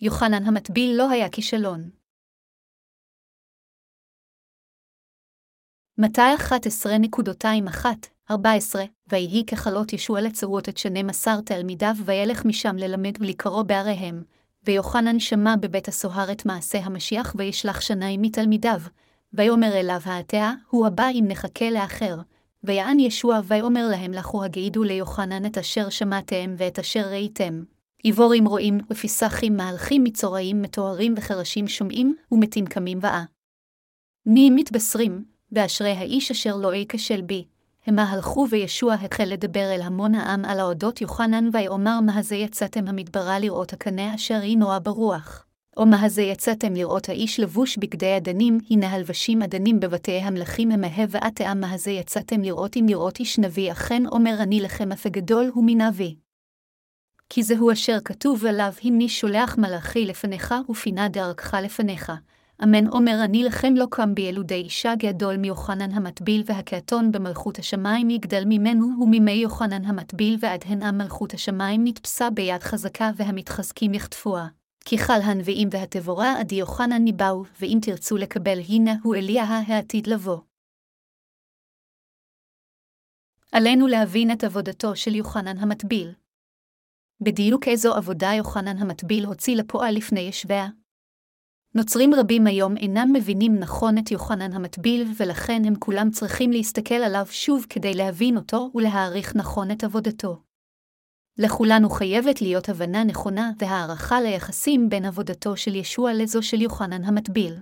יוחנן המטביל לא היה כישלון. מתי 11.21 ויהי ככלות ישוע לצרות את שנים עשר תלמידיו וילך משם ללמד ולקרוא בעריהם, ויוחנן שמע בבית הסוהר את מעשה המשיח וישלח שניים מתלמידיו, ויאמר אליו העתיה, הוא הבא אם נחכה לאחר. ויען ישוע ויאמר להם לכו הגעידו ליוחנן את אשר שמעתם ואת אשר ראיתם. עיבורים רואים, ופיסחים מהלכים מצורעים מתוארים וחרשים שומעים, ומתים קמים ואה. מי מתבשרים, באשרי האיש אשר לא ייכשל בי. המה הלכו וישוע החל לדבר אל המון העם על האודות יוחנן ויאמר מה זה יצאתם המדברה לראות הקנה אשר היא נועה ברוח. או מה זה יצאתם לראות האיש לבוש בגדי אדנים, הנה הלבשים אדנים בבתי המלכים המהה ועתה מה זה יצאתם לראות אם לראות איש נביא, אכן אומר אני לכם אף גדול הוא מנביא. כי זהו אשר כתוב עליו, הנני שולח מלאכי לפניך ופינה דרכך לפניך. אמן אומר אני לכם לא קם בילודי אישה גדול מיוחנן המטביל והקעתון במלכות השמיים יגדל ממנו ומימי יוחנן המטביל ועד הנה מלכות השמיים נתפסה ביד חזקה והמתחזקים יחטפוה. כי חל הנביאים והתבורה עדי יוחנן ניבאו, ואם תרצו לקבל הנה הוא אליה העתיד לבוא. עלינו להבין את עבודתו של יוחנן המטביל. בדיוק איזו עבודה יוחנן המטביל הוציא לפועל לפני ישביה. נוצרים רבים היום אינם מבינים נכון את יוחנן המטביל, ולכן הם כולם צריכים להסתכל עליו שוב כדי להבין אותו ולהעריך נכון את עבודתו. לכולנו חייבת להיות הבנה נכונה והערכה ליחסים בין עבודתו של ישוע לזו של יוחנן המטביל.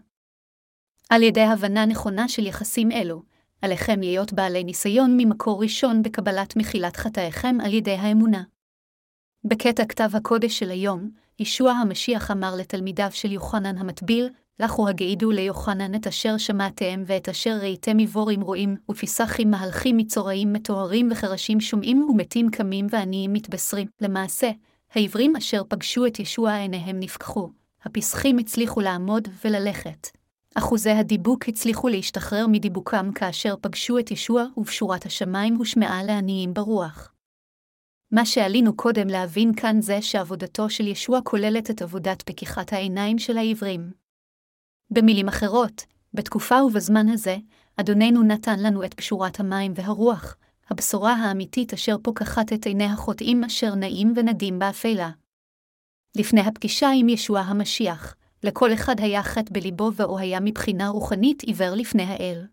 על ידי הבנה נכונה של יחסים אלו, עליכם להיות בעלי ניסיון ממקור ראשון בקבלת מחילת חטאיכם על ידי האמונה. בקטע כתב הקודש של היום, ישוע המשיח אמר לתלמידיו של יוחנן המטביל, לכו הגעידו ליוחנן את אשר שמעתם ואת אשר ראיתם עבורים רואים, ופיסחים מהלכים מצורעים מטוהרים וחרשים שומעים ומתים קמים ועניים מתבשרים. למעשה, העברים אשר פגשו את ישוע עיניהם נפקחו, הפסחים הצליחו לעמוד וללכת. אחוזי הדיבוק הצליחו להשתחרר מדיבוקם כאשר פגשו את ישוע, ובשורת השמיים הושמעה לעניים ברוח. מה שעלינו קודם להבין כאן זה שעבודתו של ישוע כוללת את עבודת פקיחת העיניים של העברים. במילים אחרות, בתקופה ובזמן הזה, אדוננו נתן לנו את קשורת המים והרוח, הבשורה האמיתית אשר פוקחת את עיני החוטאים אשר נעים ונדים באפלה. לפני הפגישה עם ישוע המשיח, לכל אחד היה חטא בליבו ואו היה מבחינה רוחנית עיוור לפני האל.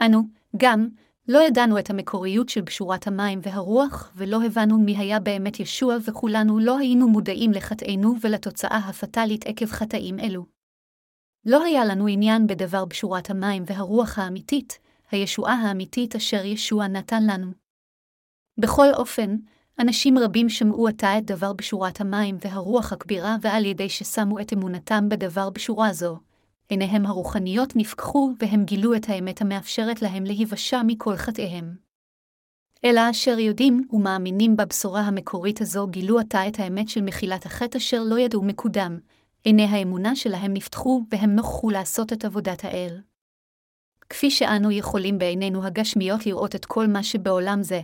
אנו, גם, לא ידענו את המקוריות של בשורת המים והרוח, ולא הבנו מי היה באמת ישוע, וכולנו לא היינו מודעים לחטאינו ולתוצאה הפטאלית עקב חטאים אלו. לא היה לנו עניין בדבר בשורת המים והרוח האמיתית, הישועה האמיתית אשר ישוע נתן לנו. בכל אופן, אנשים רבים שמעו עתה את דבר בשורת המים והרוח הכבירה, ועל ידי ששמו את אמונתם בדבר בשורה זו, עיניהם הרוחניות נפקחו והם גילו את האמת המאפשרת להם להיוושע מכל חטאיהם. אלא אשר יודעים ומאמינים בבשורה המקורית הזו גילו עתה את האמת של מחילת החטא אשר לא ידעו מקודם, עיני האמונה שלהם נפתחו והם נוכחו לעשות את עבודת האל. כפי שאנו יכולים בעינינו הגשמיות לראות את כל מה שבעולם זה,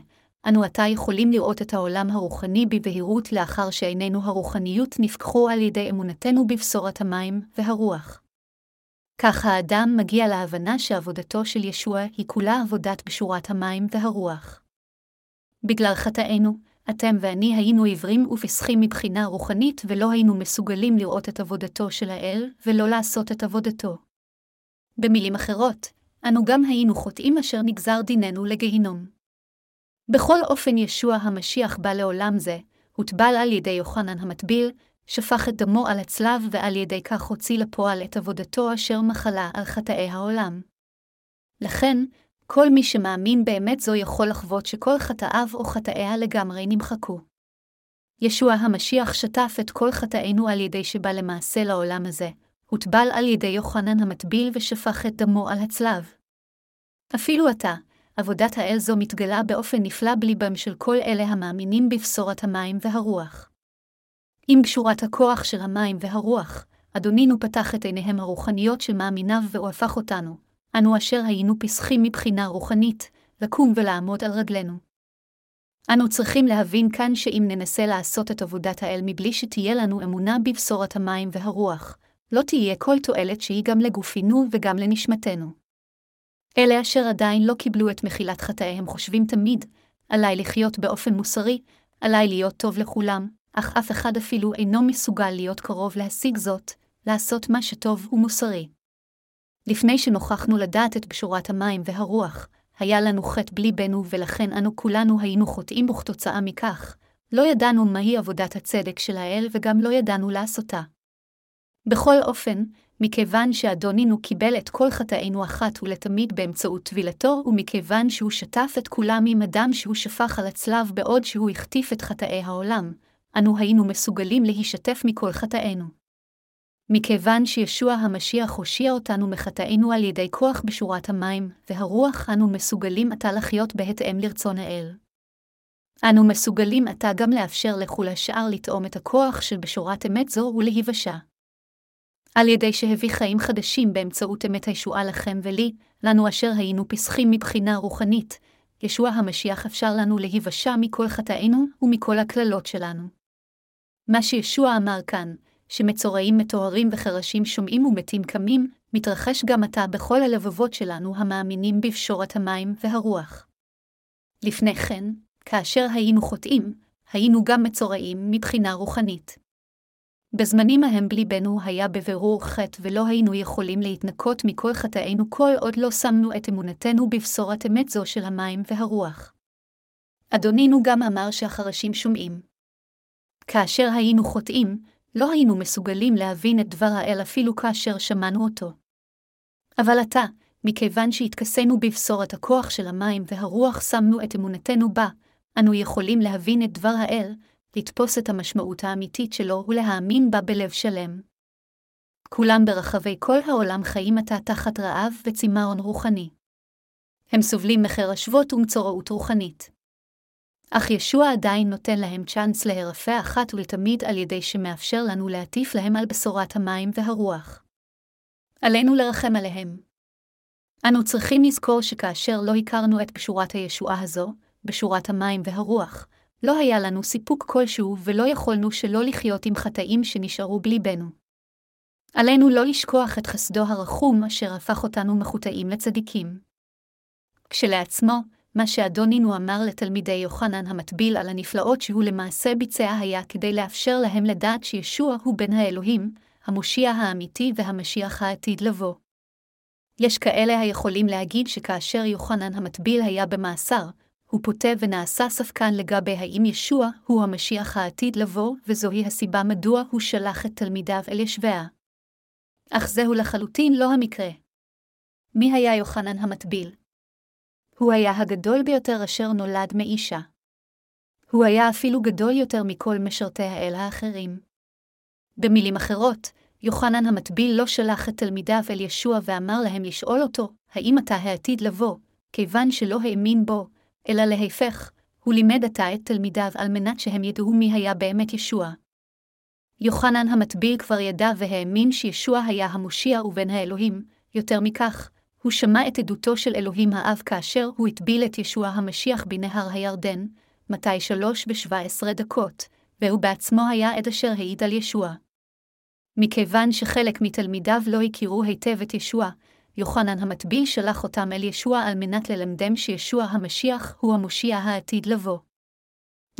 אנו עתה יכולים לראות את העולם הרוחני בבהירות לאחר שעינינו הרוחניות נפקחו על ידי אמונתנו בבשורת המים והרוח. כך האדם מגיע להבנה שעבודתו של ישוע היא כולה עבודת בשורת המים והרוח. בגלל חטאינו, אתם ואני היינו עיוורים ופסחים מבחינה רוחנית ולא היינו מסוגלים לראות את עבודתו של האל, ולא לעשות את עבודתו. במילים אחרות, אנו גם היינו חוטאים אשר נגזר דיננו לגיהינום. בכל אופן ישוע המשיח בא לעולם זה, הוטבל על ידי יוחנן המטביל, שפך את דמו על הצלב ועל ידי כך הוציא לפועל את עבודתו אשר מחלה על חטאי העולם. לכן, כל מי שמאמין באמת זו יכול לחוות שכל חטאיו או חטאיה לגמרי נמחקו. ישוע המשיח שטף את כל חטאינו על ידי שבא למעשה לעולם הזה, הוטבל על ידי יוחנן המטביל ושפך את דמו על הצלב. אפילו עתה, עבודת האל זו מתגלה באופן נפלא בליבם של כל אלה המאמינים בבשורת המים והרוח. עם גשורת הכוח של המים והרוח, אדונינו פתח את עיניהם הרוחניות של מאמיניו והוא הפך אותנו, אנו אשר היינו פסחים מבחינה רוחנית, לקום ולעמוד על רגלינו. אנו צריכים להבין כאן שאם ננסה לעשות את עבודת האל מבלי שתהיה לנו אמונה בבשורת המים והרוח, לא תהיה כל תועלת שהיא גם לגופינו וגם לנשמתנו. אלה אשר עדיין לא קיבלו את מחילת חטאיהם חושבים תמיד, עליי לחיות באופן מוסרי, עליי להיות טוב לכולם, אך אף אחד אפילו אינו מסוגל להיות קרוב להשיג זאת, לעשות מה שטוב ומוסרי. לפני שנוכחנו לדעת את בשורת המים והרוח, היה לנו חטא בלי בנו ולכן אנו כולנו היינו חוטאים וכתוצאה מכך, לא ידענו מהי עבודת הצדק של האל וגם לא ידענו לעשותה. בכל אופן, מכיוון שאדונינו קיבל את כל חטאינו אחת ולתמיד באמצעות טבילתו, ומכיוון שהוא שטף את כולם עם הדם שהוא שפך על הצלב בעוד שהוא החטיף את חטאי העולם, אנו היינו מסוגלים להישתף מכל חטאינו. מכיוון שישוע המשיח הושיע אותנו מחטאינו על ידי כוח בשורת המים, והרוח אנו מסוגלים עתה לחיות בהתאם לרצון האל. אנו מסוגלים עתה גם לאפשר לכול השאר לטעום את הכוח של בשורת אמת זו ולהיוושע. על ידי שהביא חיים חדשים באמצעות אמת הישועה לכם ולי, לנו אשר היינו פסחים מבחינה רוחנית, ישוע המשיח אפשר לנו להיוושע מכל חטאינו ומכל הקללות שלנו. מה שישוע אמר כאן, שמצורעים מטוהרים וחרשים שומעים ומתים קמים, מתרחש גם עתה בכל הלבבות שלנו המאמינים בפשורת המים והרוח. לפני כן, כאשר היינו חוטאים, היינו גם מצורעים מבחינה רוחנית. בזמנים ההם בליבנו היה בבירור חטא ולא היינו יכולים להתנקות מכל חטאינו כל עוד לא שמנו את אמונתנו בבשורת אמת זו של המים והרוח. אדונינו גם אמר שהחרשים שומעים. כאשר היינו חוטאים, לא היינו מסוגלים להבין את דבר האל אפילו כאשר שמענו אותו. אבל עתה, מכיוון שהתכסינו בבשורת הכוח של המים והרוח שמנו את אמונתנו בה, אנו יכולים להבין את דבר האל, לתפוס את המשמעות האמיתית שלו ולהאמין בה בלב שלם. כולם ברחבי כל העולם חיים עתה תחת רעב וצמאון רוחני. הם סובלים מחרשבות ומצורעות רוחנית. אך ישוע עדיין נותן להם צ'אנס להירפא אחת ולתמיד על ידי שמאפשר לנו להטיף להם על בשורת המים והרוח. עלינו לרחם עליהם. אנו צריכים לזכור שכאשר לא הכרנו את בשורת הישועה הזו, בשורת המים והרוח, לא היה לנו סיפוק כלשהו ולא יכולנו שלא לחיות עם חטאים שנשארו בליבנו. עלינו לא לשכוח את חסדו הרחום אשר הפך אותנו מחוטאים לצדיקים. כשלעצמו, מה שאדונינו אמר לתלמידי יוחנן המטביל על הנפלאות שהוא למעשה ביצע היה כדי לאפשר להם לדעת שישוע הוא בן האלוהים, המושיע האמיתי והמשיח העתיד לבוא. יש כאלה היכולים להגיד שכאשר יוחנן המטביל היה במאסר, הוא פוטה ונעשה ספקן לגבי האם ישוע הוא המשיח העתיד לבוא, וזוהי הסיבה מדוע הוא שלח את תלמידיו אל ישביה. אך זהו לחלוטין לא המקרה. מי היה יוחנן המטביל? הוא היה הגדול ביותר אשר נולד מאישה. הוא היה אפילו גדול יותר מכל משרתי האל האחרים. במילים אחרות, יוחנן המטביל לא שלח את תלמידיו אל ישוע ואמר להם לשאול אותו, האם אתה העתיד לבוא, כיוון שלא האמין בו, אלא להפך, הוא לימד עתה את תלמידיו על מנת שהם ידעו מי היה באמת ישוע. יוחנן המטביל כבר ידע והאמין שישוע היה המושיע ובן האלוהים, יותר מכך, הוא שמע את עדותו של אלוהים האב כאשר הוא הטביל את ישוע המשיח בנהר הירדן, מתי שלוש בשבע עשרה דקות, והוא בעצמו היה עד אשר העיד על ישוע. מכיוון שחלק מתלמידיו לא הכירו היטב את ישוע, יוחנן המטביל שלח אותם אל ישוע על מנת ללמדם שישוע המשיח הוא המושיע העתיד לבוא.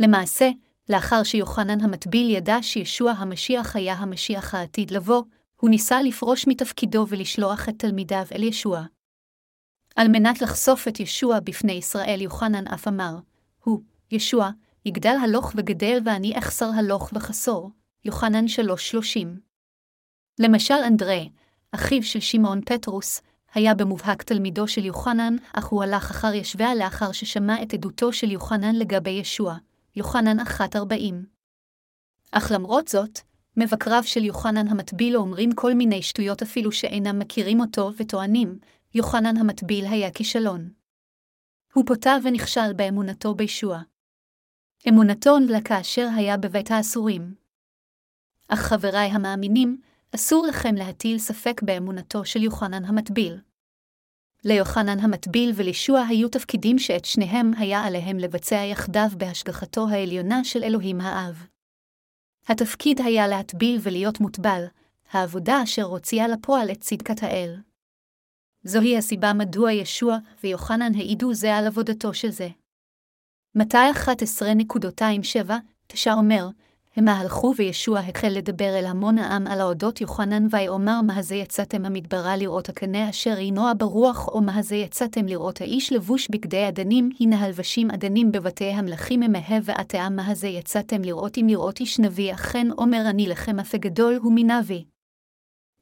למעשה, לאחר שיוחנן המטביל ידע שישוע המשיח היה המשיח העתיד לבוא, הוא ניסה לפרוש מתפקידו ולשלוח את תלמידיו אל ישוע. על מנת לחשוף את ישוע בפני ישראל, יוחנן אף אמר, הוא, ישוע, יגדל הלוך וגדל ואני אחסר הלוך וחסור, יוחנן שלוש שלושים. למשל אנדרי, אחיו של שמעון פטרוס, היה במובהק תלמידו של יוחנן, אך הוא הלך אחר ישביה לאחר ששמע את עדותו של יוחנן לגבי ישוע, יוחנן אחת ארבעים. אך למרות זאת, מבקריו של יוחנן המטביל אומרים כל מיני שטויות אפילו שאינם מכירים אותו וטוענים, יוחנן המטביל היה כישלון. הוא פוטה ונכשל באמונתו בישוע. אמונתו נדלה כאשר היה בבית האסורים. אך חבריי המאמינים, אסור לכם להטיל ספק באמונתו של יוחנן המטביל. ליוחנן המטביל ולישוע היו תפקידים שאת שניהם היה עליהם לבצע יחדיו בהשגחתו העליונה של אלוהים האב. התפקיד היה להטביל ולהיות מוטבל, העבודה אשר הוציאה לפועל את צדקת האל. זוהי הסיבה מדוע ישוע ויוחנן העידו זה על עבודתו של זה. מתי 11.27 אומר, המה הלכו וישוע החל לדבר אל המון העם על האודות יוחנן ויאמר מה זה יצאתם המדברה לראות הקנה אשר ינוע ברוח או מה זה יצאתם לראות האיש לבוש בגדי אדנים הנה הלבשים אדנים בבתי המלכים ממהה ועתה מה זה יצאתם לראות אם לראות איש נביא אכן אומר אני לכם אפה גדול הוא מנביא.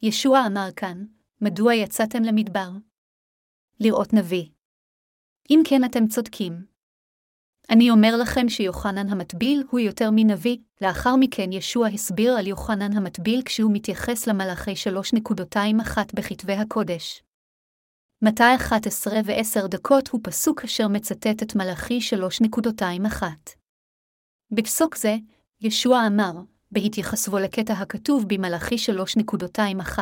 ישוע אמר כאן, מדוע יצאתם למדבר? לראות נביא. אם כן אתם צודקים. אני אומר לכם שיוחנן המטביל הוא יותר מנביא, לאחר מכן ישוע הסביר על יוחנן המטביל כשהוא מתייחס למלאכי 3.21 בכתבי הקודש. מתי 11 ו-10 דקות הוא פסוק אשר מצטט את מלאכי 3.21. בפסוק זה, ישוע אמר, בהתייחסו לקטע הכתוב במלאכי 3.21,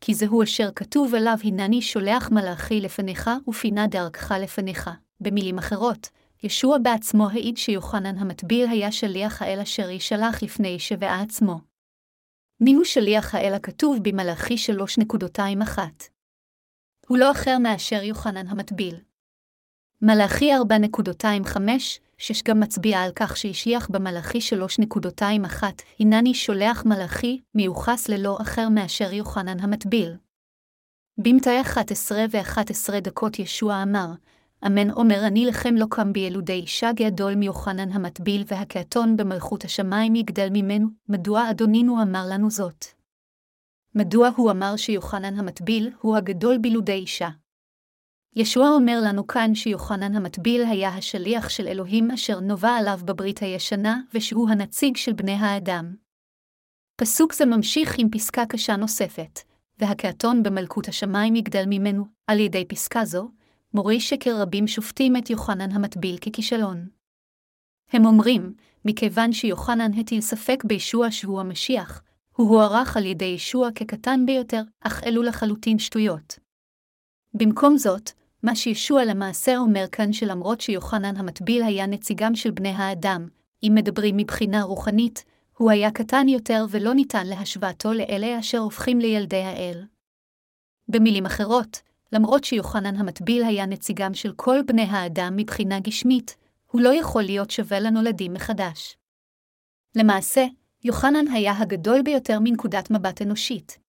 כי זהו אשר כתוב עליו הנני שולח מלאכי לפניך ופינה דרכך לפניך. במילים אחרות, ישוע בעצמו העיד שיוחנן המטביל היה שליח האל אשר ישלח לפני שבעה עצמו. מיהו שליח האל הכתוב במלאכי 3.21? הוא לא אחר מאשר יוחנן המטביל. מלאכי 4.25, שש גם מצביע על כך שהשיח במלאכי 3.21, הנני שולח מלאכי, מיוחס ללא אחר מאשר יוחנן המטביל. במתי 11 ו-11 דקות ישוע אמר, אמן אומר אני לכם לא קם בילודי אישה גדול מיוחנן המטביל והקעתון במלכות השמיים יגדל ממנו, מדוע אדונינו אמר לנו זאת? מדוע הוא אמר שיוחנן המטביל הוא הגדול בילודי אישה? ישוע אומר לנו כאן שיוחנן המטביל היה השליח של אלוהים אשר נובע עליו בברית הישנה, ושהוא הנציג של בני האדם. פסוק זה ממשיך עם פסקה קשה נוספת, והקעתון במלכות השמיים יגדל ממנו, על ידי פסקה זו, מורי שקר רבים שופטים את יוחנן המטביל ככישלון. הם אומרים, מכיוון שיוחנן הטיל ספק בישוע שהוא המשיח, הוא הוערך על ידי ישוע כקטן ביותר, אך אלו לחלוטין שטויות. במקום זאת, מה שישוע למעשה אומר כאן שלמרות שיוחנן המטביל היה נציגם של בני האדם, אם מדברים מבחינה רוחנית, הוא היה קטן יותר ולא ניתן להשוואתו לאלה אשר הופכים לילדי האל. במילים אחרות, למרות שיוחנן המטביל היה נציגם של כל בני האדם מבחינה גשמית, הוא לא יכול להיות שווה לנולדים מחדש. למעשה, יוחנן היה הגדול ביותר מנקודת מבט אנושית.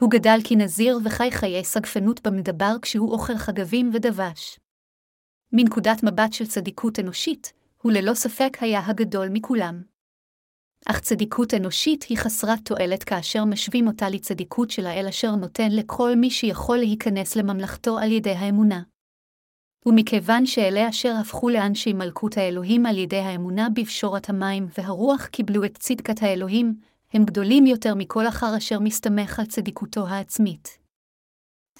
הוא גדל כנזיר וחי חיי סגפנות במדבר כשהוא אוכל חגבים ודבש. מנקודת מבט של צדיקות אנושית, הוא ללא ספק היה הגדול מכולם. אך צדיקות אנושית היא חסרת תועלת כאשר משווים אותה לצדיקות של האל אשר נותן לכל מי שיכול להיכנס לממלכתו על ידי האמונה. ומכיוון שאלה אשר הפכו לאנשי מלכות האלוהים על ידי האמונה בפשורת המים והרוח קיבלו את צדקת האלוהים, הם גדולים יותר מכל אחר אשר מסתמך על צדיקותו העצמית.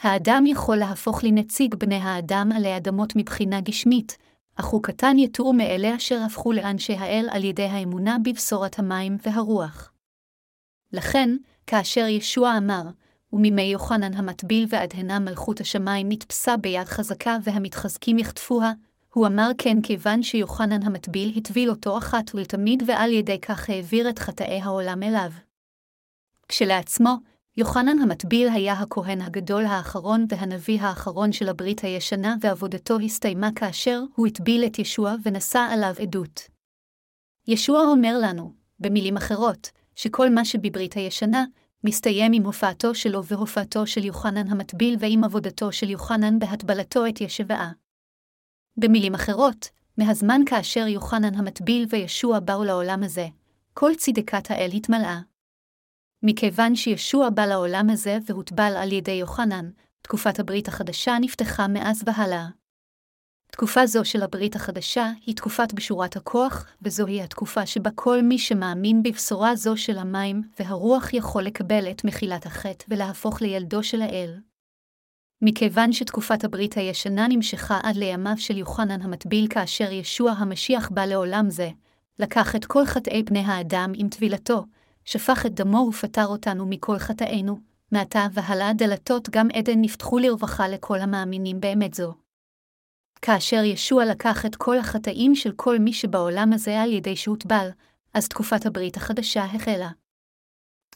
האדם יכול להפוך לנציג בני האדם עלי אדמות מבחינה גשמית, אך הוא קטן יתור מאלה אשר הפכו לאנשי האל על ידי האמונה בבשורת המים והרוח. לכן, כאשר ישוע אמר, ומימי יוחנן המטביל ועד הנה מלכות השמיים נתפסה ביד חזקה והמתחזקים יחטפוה, הוא אמר כן כיוון שיוחנן המטביל הטביל אותו אחת ולתמיד ועל ידי כך העביר את חטאי העולם אליו. כשלעצמו, יוחנן המטביל היה הכהן הגדול האחרון והנביא האחרון של הברית הישנה, ועבודתו הסתיימה כאשר הוא הטביל את ישוע ונשא עליו עדות. ישוע אומר לנו, במילים אחרות, שכל מה שבברית הישנה, מסתיים עם הופעתו שלו והופעתו של יוחנן המטביל ועם עבודתו של יוחנן בהטבלתו את ישבעה. במילים אחרות, מהזמן כאשר יוחנן המטביל וישוע באו לעולם הזה, כל צדקת האל התמלאה. מכיוון שישוע בא לעולם הזה והוטבל על ידי יוחנן, תקופת הברית החדשה נפתחה מאז והלאה. תקופה זו של הברית החדשה היא תקופת בשורת הכוח, וזוהי התקופה שבה כל מי שמאמין בבשורה זו של המים והרוח יכול לקבל את מחילת החטא ולהפוך לילדו של האל. מכיוון שתקופת הברית הישנה נמשכה עד לימיו של יוחנן המטביל כאשר ישוע המשיח בא לעולם זה, לקח את כל חטאי בני האדם עם טבילתו, שפך את דמו ופטר אותנו מכל חטאינו, מעתה והלאה דלתות גם עדן נפתחו לרווחה לכל המאמינים באמת זו. כאשר ישוע לקח את כל החטאים של כל מי שבעולם הזה על ידי שהוטבל, אז תקופת הברית החדשה החלה.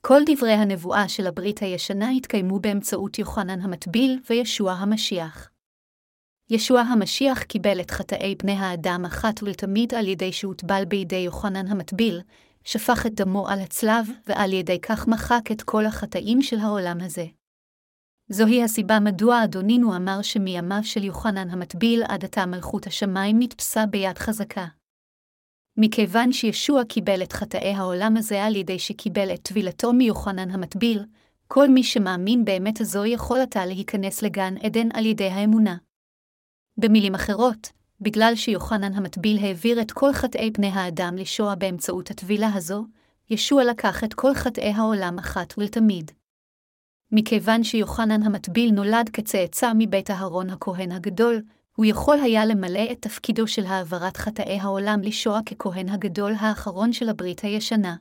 כל דברי הנבואה של הברית הישנה התקיימו באמצעות יוחנן המטביל וישוע המשיח. ישוע המשיח קיבל את חטאי בני האדם אחת ולתמיד על ידי שהוטבל בידי יוחנן המטביל, שפך את דמו על הצלב, ועל ידי כך מחק את כל החטאים של העולם הזה. זוהי הסיבה מדוע אדונינו אמר שמימיו של יוחנן המטביל עד עתה מלכות השמיים נתפסה ביד חזקה. מכיוון שישוע קיבל את חטאי העולם הזה על ידי שקיבל את טבילתו מיוחנן המטביל, כל מי שמאמין באמת הזו יכול עתה להיכנס לגן עדן על ידי האמונה. במילים אחרות, בגלל שיוחנן המטביל העביר את כל חטאי בני האדם לשואה באמצעות הטבילה הזו, ישוע לקח את כל חטאי העולם אחת ולתמיד. מכיוון שיוחנן המטביל נולד כצאצא מבית אהרון הכהן הגדול, הוא יכול היה למלא את תפקידו של העברת חטאי העולם לשואה ככהן הגדול האחרון של הברית הישנה.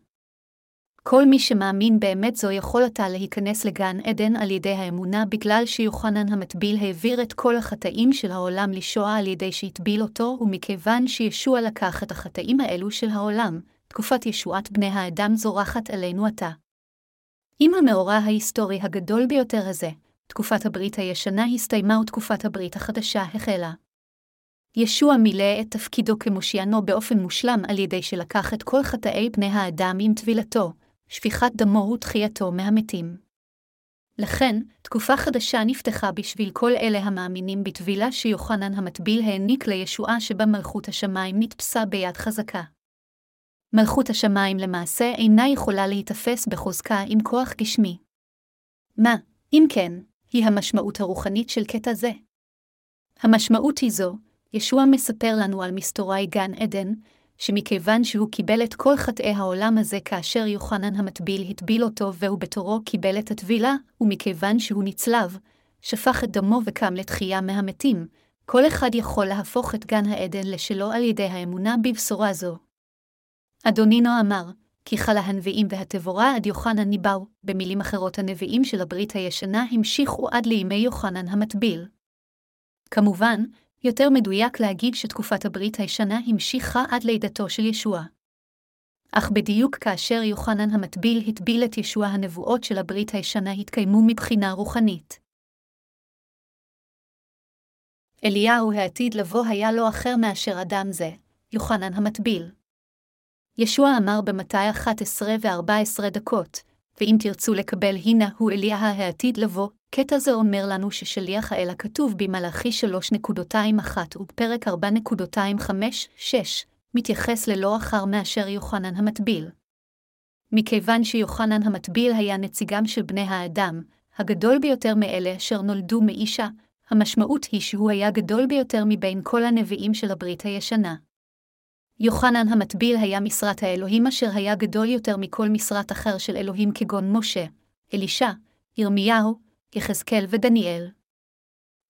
כל מי שמאמין באמת זו יכול עתה להיכנס לגן עדן על ידי האמונה בגלל שיוחנן המטביל העביר את כל החטאים של העולם לשואה על ידי שהטביל אותו, ומכיוון שישוע לקח את החטאים האלו של העולם, תקופת ישועת בני האדם זורחת עלינו עתה. עם המאורע ההיסטורי הגדול ביותר הזה, תקופת הברית הישנה הסתיימה ותקופת הברית החדשה החלה. ישוע מילא את תפקידו כמושיענו באופן מושלם על ידי שלקח את כל חטאי בני האדם עם טבילתו, שפיכת דמו ותחייתו מהמתים. לכן, תקופה חדשה נפתחה בשביל כל אלה המאמינים בטבילה שיוחנן המטביל העניק לישועה שבה מלכות השמיים נתפסה ביד חזקה. מלכות השמיים למעשה אינה יכולה להיתפס בחוזקה עם כוח גשמי. מה, אם כן, היא המשמעות הרוחנית של קטע זה. המשמעות היא זו, ישוע מספר לנו על מסתורי גן עדן, שמכיוון שהוא קיבל את כל חטאי העולם הזה כאשר יוחנן המטביל הטביל אותו והוא בתורו קיבל את הטבילה, ומכיוון שהוא נצלב, שפך את דמו וקם לתחייה מהמתים, כל אחד יכול להפוך את גן העדן לשלו על ידי האמונה בבשורה זו. אדונינו אמר, כי חלה הנביאים והתבורה עד יוחנן ניבאו, במילים אחרות הנביאים של הברית הישנה המשיכו עד לימי יוחנן המטביל. כמובן, יותר מדויק להגיד שתקופת הברית הישנה המשיכה עד לידתו של ישוע. אך בדיוק כאשר יוחנן המטביל הטביל את ישוע הנבואות של הברית הישנה התקיימו מבחינה רוחנית. אליהו העתיד לבוא היה לא אחר מאשר אדם זה, יוחנן המטביל. ישוע אמר במתי 11 ו-14 דקות, ואם תרצו לקבל הנה הוא אליה העתיד לבוא, קטע זה אומר לנו ששליח האל הכתוב במלאכי 3.21 ובפרק 4.25-6 מתייחס ללא אחר מאשר יוחנן המטביל. מכיוון שיוחנן המטביל היה נציגם של בני האדם, הגדול ביותר מאלה אשר נולדו מאישה, המשמעות היא שהוא היה גדול ביותר מבין כל הנביאים של הברית הישנה. יוחנן המטביל היה משרת האלוהים אשר היה גדול יותר מכל משרת אחר של אלוהים כגון משה, אלישע, ירמיהו, יחזקאל ודניאל.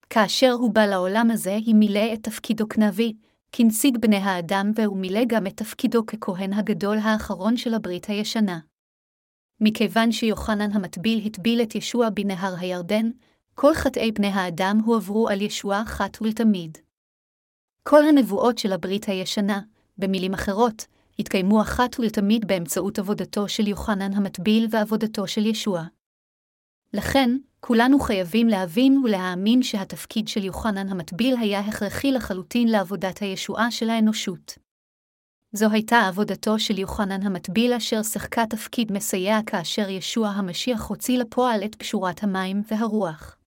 כאשר הוא בא לעולם הזה, היא מילא את תפקידו כנביא, כנציג בני האדם, והוא מילא גם את תפקידו ככהן הגדול האחרון של הברית הישנה. מכיוון שיוחנן המטביל הטביל את ישוע בנהר הירדן, כל חטאי בני האדם הועברו על ישוע אחת ולתמיד. כל הנבואות של הברית הישנה, במילים אחרות, התקיימו אחת ולתמיד באמצעות עבודתו של יוחנן המטביל ועבודתו של ישוע. לכן, כולנו חייבים להבין ולהאמין שהתפקיד של יוחנן המטביל היה הכרחי לחלוטין לעבודת הישועה של האנושות. זו הייתה עבודתו של יוחנן המטביל אשר שיחקה תפקיד מסייע כאשר ישוע המשיח הוציא לפועל את פשורת המים והרוח.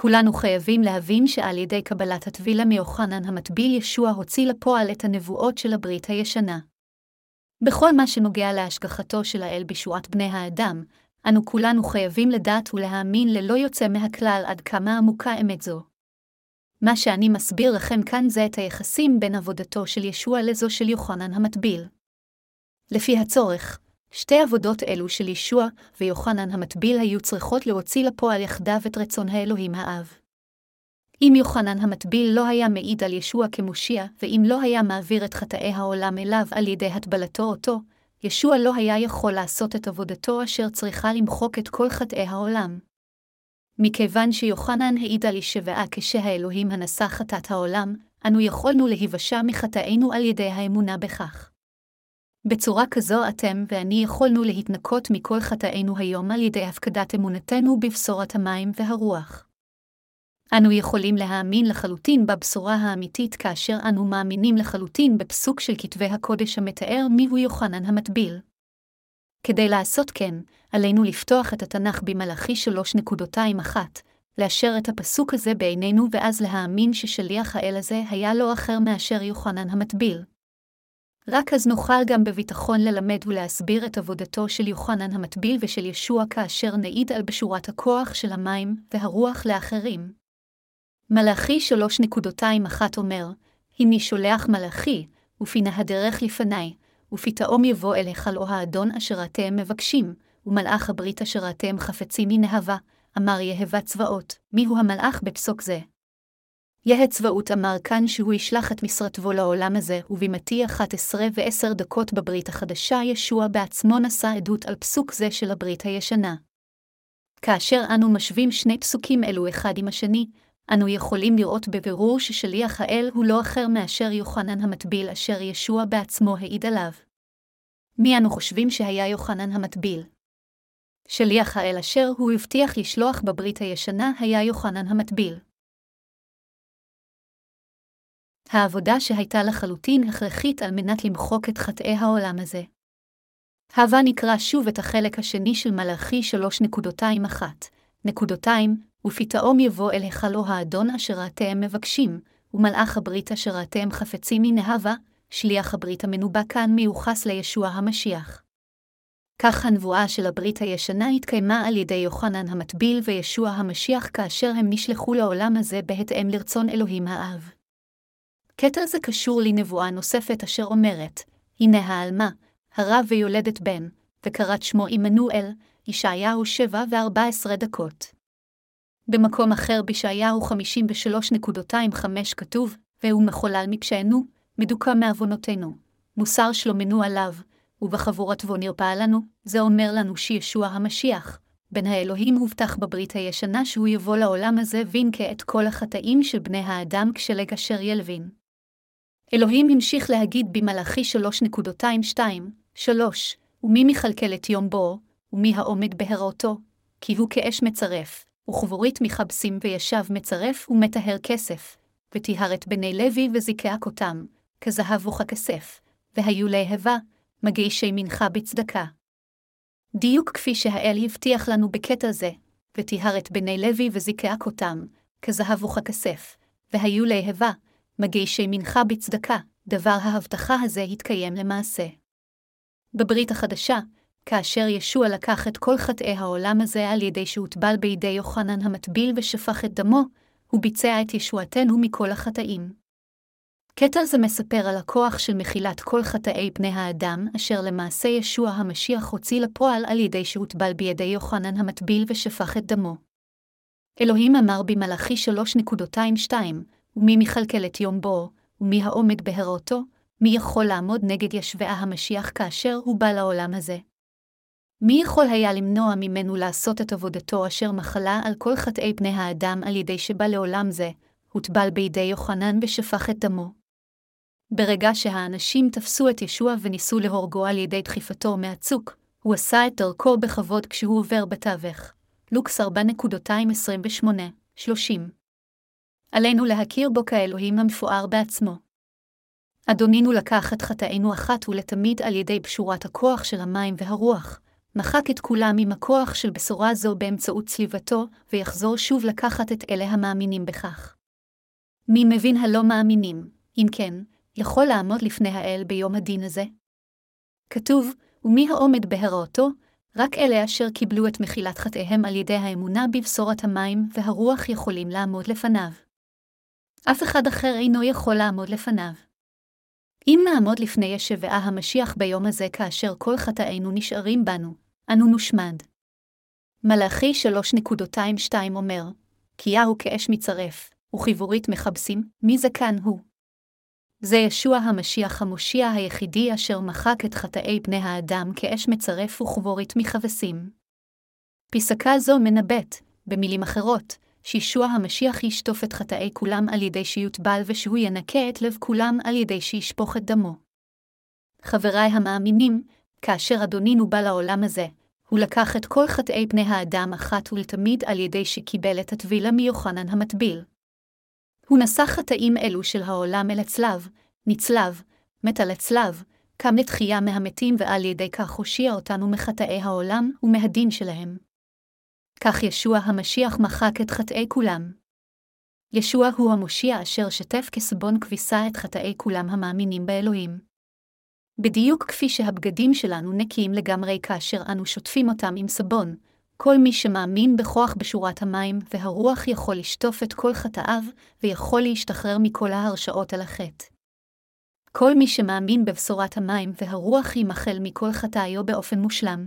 כולנו חייבים להבין שעל ידי קבלת הטבילה מיוחנן המטביל ישוע הוציא לפועל את הנבואות של הברית הישנה. בכל מה שנוגע להשגחתו של האל בשועת בני האדם, אנו כולנו חייבים לדעת ולהאמין ללא יוצא מהכלל עד כמה עמוקה אמת זו. מה שאני מסביר לכם כאן זה את היחסים בין עבודתו של ישוע לזו של יוחנן המטביל. לפי הצורך, שתי עבודות אלו של ישוע ויוחנן המטביל היו צריכות להוציא לפועל יחדיו את רצון האלוהים האב. אם יוחנן המטביל לא היה מעיד על ישוע כמושיע, ואם לא היה מעביר את חטאי העולם אליו על ידי הטבלתו אותו, ישוע לא היה יכול לעשות את עבודתו אשר צריכה למחוק את כל חטאי העולם. מכיוון שיוחנן העיד על ישבעה כשהאלוהים הנשא חטאת העולם, אנו יכולנו להיוושע מחטאינו על ידי האמונה בכך. בצורה כזו אתם ואני יכולנו להתנקות מכל חטאינו היום על ידי הפקדת אמונתנו בבשורת המים והרוח. אנו יכולים להאמין לחלוטין בבשורה האמיתית כאשר אנו מאמינים לחלוטין בפסוק של כתבי הקודש המתאר מיהו יוחנן המטביל. כדי לעשות כן, עלינו לפתוח את התנ"ך במלאכי 3.21, לאשר את הפסוק הזה בעינינו ואז להאמין ששליח האל הזה היה לא אחר מאשר יוחנן המטביל. רק אז נוכל גם בביטחון ללמד ולהסביר את עבודתו של יוחנן המטביל ושל ישוע כאשר נעיד על בשורת הכוח של המים והרוח לאחרים. מלאכי 3.21 אומר, הנה שולח מלאכי, ופינה הדרך לפניי, ופתאום יבוא אליך לא האדון אשר אתם מבקשים, ומלאך הברית אשר אתם חפצים מנהבה, אמר יהבה צבאות, מיהו המלאך בפסוק זה? יהא צבאות אמר כאן שהוא ישלח את משרתו לעולם הזה, ובמתי 11 ועשר דקות בברית החדשה ישוע בעצמו נשא עדות על פסוק זה של הברית הישנה. כאשר אנו משווים שני פסוקים אלו אחד עם השני, אנו יכולים לראות בבירור ששליח האל הוא לא אחר מאשר יוחנן המטביל אשר ישוע בעצמו העיד עליו. מי אנו חושבים שהיה יוחנן המטביל? שליח האל אשר הוא הבטיח לשלוח בברית הישנה היה יוחנן המטביל. העבודה שהייתה לחלוטין הכרחית על מנת למחוק את חטאי העולם הזה. הווה נקרא שוב את החלק השני של מלאכי 3.21, נקודותיים, ופתאום יבוא אל היכלו האדון אשר אתם מבקשים, ומלאך הברית אשר אתם חפצים מנהבה, שליח הברית המנובא כאן מיוחס לישוע המשיח. כך הנבואה של הברית הישנה התקיימה על ידי יוחנן המטביל וישוע המשיח כאשר הם נשלחו לעולם הזה בהתאם לרצון אלוהים האב. קטע זה קשור לנבואה נוספת אשר אומרת, הנה העלמה, הרב ויולדת בן, וקראת שמו עמנואל, ישעיהו שבע וארבע עשרה דקות. במקום אחר בישעיהו 53.25 כתוב, והוא מחולל מפשענו, מדוכא מעוונותינו, מוסר שלומנו עליו, ובחבורת בו נרפא לנו, זה אומר לנו שישוע המשיח, בן האלוהים הובטח בברית הישנה שהוא יבוא לעולם הזה וינקה את כל החטאים של בני האדם כשלג אשר ילבין. אלוהים המשיך להגיד במלאכי 3.22, 3, ומי מכלכל את יום בו, ומי העומד בהראותו, כי הוא כאש מצרף, וכבורית מכבסים וישב מצרף ומטהר כסף, וטיהרת בני לוי וזיקח אותם, כזהב וככסף, והיו להבה, מגישי מנחה בצדקה. דיוק כפי שהאל הבטיח לנו בקטע זה, וטיהרת בני לוי וזיקח אותם, כזהב וככסף, והיו להבה, מגישי מנחה בצדקה, דבר ההבטחה הזה התקיים למעשה. בברית החדשה, כאשר ישוע לקח את כל חטאי העולם הזה על ידי שהוטבל בידי יוחנן המטביל ושפך את דמו, הוא ביצע את ישועתנו מכל החטאים. קטע זה מספר על הכוח של מחילת כל חטאי פני האדם, אשר למעשה ישוע המשיח הוציא לפועל על ידי שהוטבל בידי יוחנן המטביל ושפך את דמו. אלוהים אמר במלאכי 3.22, ומי מכלכל את יום בו, ומי העומד בהראותו, מי יכול לעמוד נגד ישבעה המשיח כאשר הוא בא לעולם הזה? מי יכול היה למנוע ממנו לעשות את עבודתו אשר מחלה על כל חטאי בני האדם על ידי שבא לעולם זה, הוטבל בידי יוחנן ושפך את דמו? ברגע שהאנשים תפסו את ישוע וניסו להורגו על ידי דחיפתו מהצוק, הוא עשה את דרכו בכבוד כשהוא עובר בתווך. לוקס 4.228-30 עלינו להכיר בו כאלוהים המפואר בעצמו. אדונינו לקח את חטאינו אחת ולתמיד על ידי פשורת הכוח של המים והרוח, מחק את כולם עם הכוח של בשורה זו באמצעות צליבתו, ויחזור שוב לקחת את אלה המאמינים בכך. מי מבין הלא מאמינים, אם כן, יכול לעמוד לפני האל ביום הדין הזה? כתוב, ומי העומד בהראותו? רק אלה אשר קיבלו את מחילת חטאיהם על ידי האמונה בבשורת המים והרוח יכולים לעמוד לפניו. אף אחד אחר אינו יכול לעמוד לפניו. אם נעמוד לפני ישבעה המשיח ביום הזה כאשר כל חטאינו נשארים בנו, אנו נושמד. מלאכי 3.22 אומר, כי יהו כאש מצרף, וכיבורית מכבסים, מי זקן הוא? זה ישוע המשיח המושיע היחידי אשר מחק את חטאי בני האדם כאש מצרף וכבורית מחבשים. פסקה זו מנבאת, במילים אחרות, שישוע המשיח ישטוף את חטאי כולם על ידי שיוטבל ושהוא ינקה את לב כולם על ידי שישפוך את דמו. חבריי המאמינים, כאשר אדונינו בא לעולם הזה, הוא לקח את כל חטאי בני האדם אחת ולתמיד על ידי שקיבל את הטבילה מיוחנן המטביל. הוא נשא חטאים אלו של העולם אל הצלב, נצלב, מת על הצלב, קם לתחייה מהמתים ועל ידי כך הושיע אותנו מחטאי העולם ומהדין שלהם. כך ישוע המשיח מחק את חטאי כולם. ישוע הוא המושיע אשר שטף כסבון כביסה את חטאי כולם המאמינים באלוהים. בדיוק כפי שהבגדים שלנו נקיים לגמרי כאשר אנו שוטפים אותם עם סבון, כל מי שמאמין בכוח בשורת המים והרוח יכול לשטוף את כל חטאיו, ויכול להשתחרר מכל ההרשאות על החטא. כל מי שמאמין בבשורת המים והרוח יימחל מכל חטאיו באופן מושלם.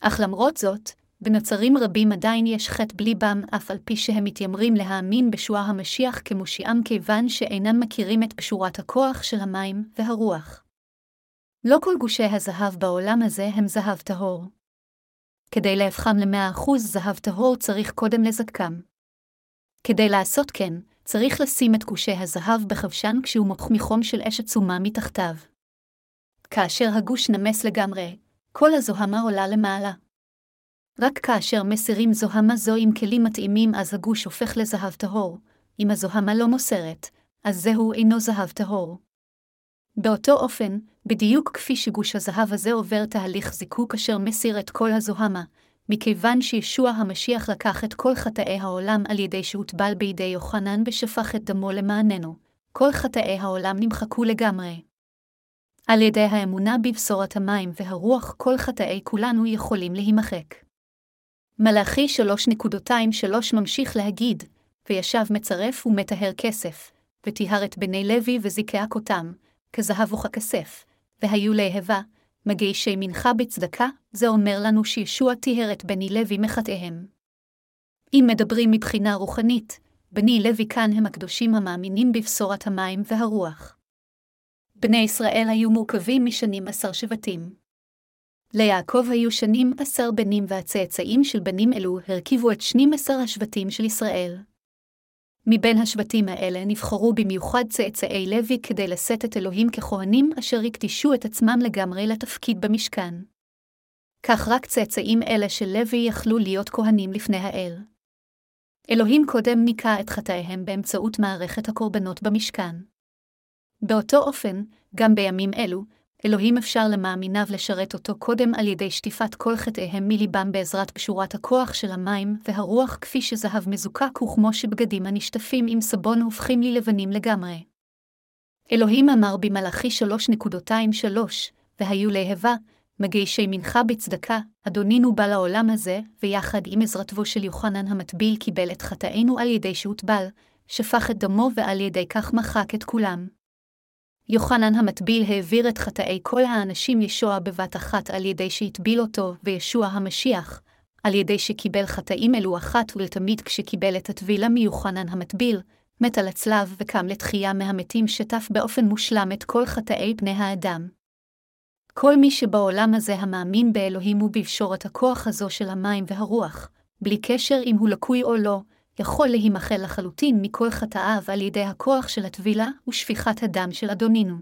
אך למרות זאת, בנוצרים רבים עדיין יש חטא בלי בם, אף על פי שהם מתיימרים להאמין בשוע המשיח כמושיעם כיוון שאינם מכירים את בשורת הכוח של המים והרוח. לא כל גושי הזהב בעולם הזה הם זהב טהור. כדי להפכם למאה אחוז זהב טהור צריך קודם לזקקם. כדי לעשות כן, צריך לשים את גושי הזהב בחבשן כשהוא מוכח מחום של אש עצומה מתחתיו. כאשר הגוש נמס לגמרי, כל הזוהמה עולה למעלה. רק כאשר מסירים זוהמה זו עם כלים מתאימים אז הגוש הופך לזהב טהור, אם הזוהמה לא מוסרת, אז זהו אינו זהב טהור. באותו אופן, בדיוק כפי שגוש הזהב הזה עובר תהליך זיקוק אשר מסיר את כל הזוהמה, מכיוון שישוע המשיח לקח את כל חטאי העולם על ידי שהוטבל בידי יוחנן ושפך את דמו למעננו, כל חטאי העולם נמחקו לגמרי. על ידי האמונה בבשורת המים והרוח כל חטאי כולנו יכולים להימחק. מלאכי 3.23 ממשיך להגיד, וישב מצרף ומטהר כסף, וטיהר את בני לוי וזיכח אותם, כזהב וככסף, והיו להבה, מגישי מנחה בצדקה, זה אומר לנו שישוע טיהר את בני לוי מחטאיהם. אם מדברים מבחינה רוחנית, בני לוי כאן הם הקדושים המאמינים בבשורת המים והרוח. בני ישראל היו מורכבים משנים עשר שבטים. ליעקב היו שנים עשר בנים והצאצאים של בנים אלו הרכיבו את שנים עשר השבטים של ישראל. מבין השבטים האלה נבחרו במיוחד צאצאי לוי כדי לשאת את אלוהים ככהנים אשר הקדישו את עצמם לגמרי לתפקיד במשכן. כך רק צאצאים אלה של לוי יכלו להיות כהנים לפני האל. אלוהים קודם ניקה את חטאיהם באמצעות מערכת הקורבנות במשכן. באותו אופן, גם בימים אלו, אלוהים אפשר למאמיניו לשרת אותו קודם על ידי שטיפת כל חטאיהם מליבם בעזרת פשורת הכוח של המים והרוח כפי שזהב מזוקק וכמו שבגדים הנשטפים עם סבון הופכים ללבנים לגמרי. אלוהים אמר במלאכי 3.23, והיו להבה, מגישי מנחה בצדקה, אדונינו בא לעולם הזה, ויחד עם עזרתו של יוחנן המטביל קיבל את חטאינו על ידי שהוטבל, שפך את דמו ועל ידי כך מחק את כולם. יוחנן המטביל העביר את חטאי כל האנשים ישוע בבת אחת על ידי שהטביל אותו, וישוע המשיח, על ידי שקיבל חטאים אלו אחת ולתמיד כשקיבל את הטבילה מיוחנן המטביל, מת על הצלב וקם לתחייה מהמתים שטף באופן מושלם את כל חטאי בני האדם. כל מי שבעולם הזה המאמין באלוהים ובבשורת הכוח הזו של המים והרוח, בלי קשר אם הוא לקוי או לא, יכול להימחל לחלוטין מכל חטאיו על ידי הכוח של הטבילה ושפיכת הדם של אדונינו.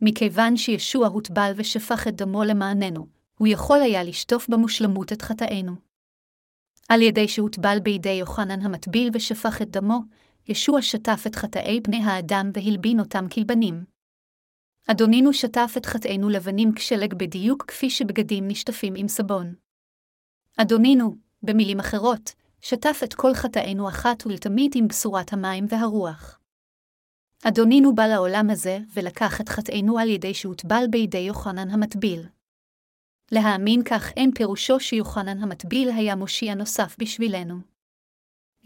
מכיוון שישוע הוטבל ושפך את דמו למעננו, הוא יכול היה לשטוף במושלמות את חטאינו. על ידי שהוטבל בידי יוחנן המטביל ושפך את דמו, ישוע שטף את חטאי בני האדם והלבין אותם כלבנים. אדונינו שטף את חטאינו לבנים כשלג בדיוק כפי שבגדים נשטפים עם סבון. אדונינו, במילים אחרות, שטף את כל חטאינו אחת ולתמיד עם בשורת המים והרוח. אדונינו בא לעולם הזה, ולקח את חטאינו על ידי שהוטבל בידי יוחנן המטביל. להאמין כך אין פירושו שיוחנן המטביל היה מושיע נוסף בשבילנו.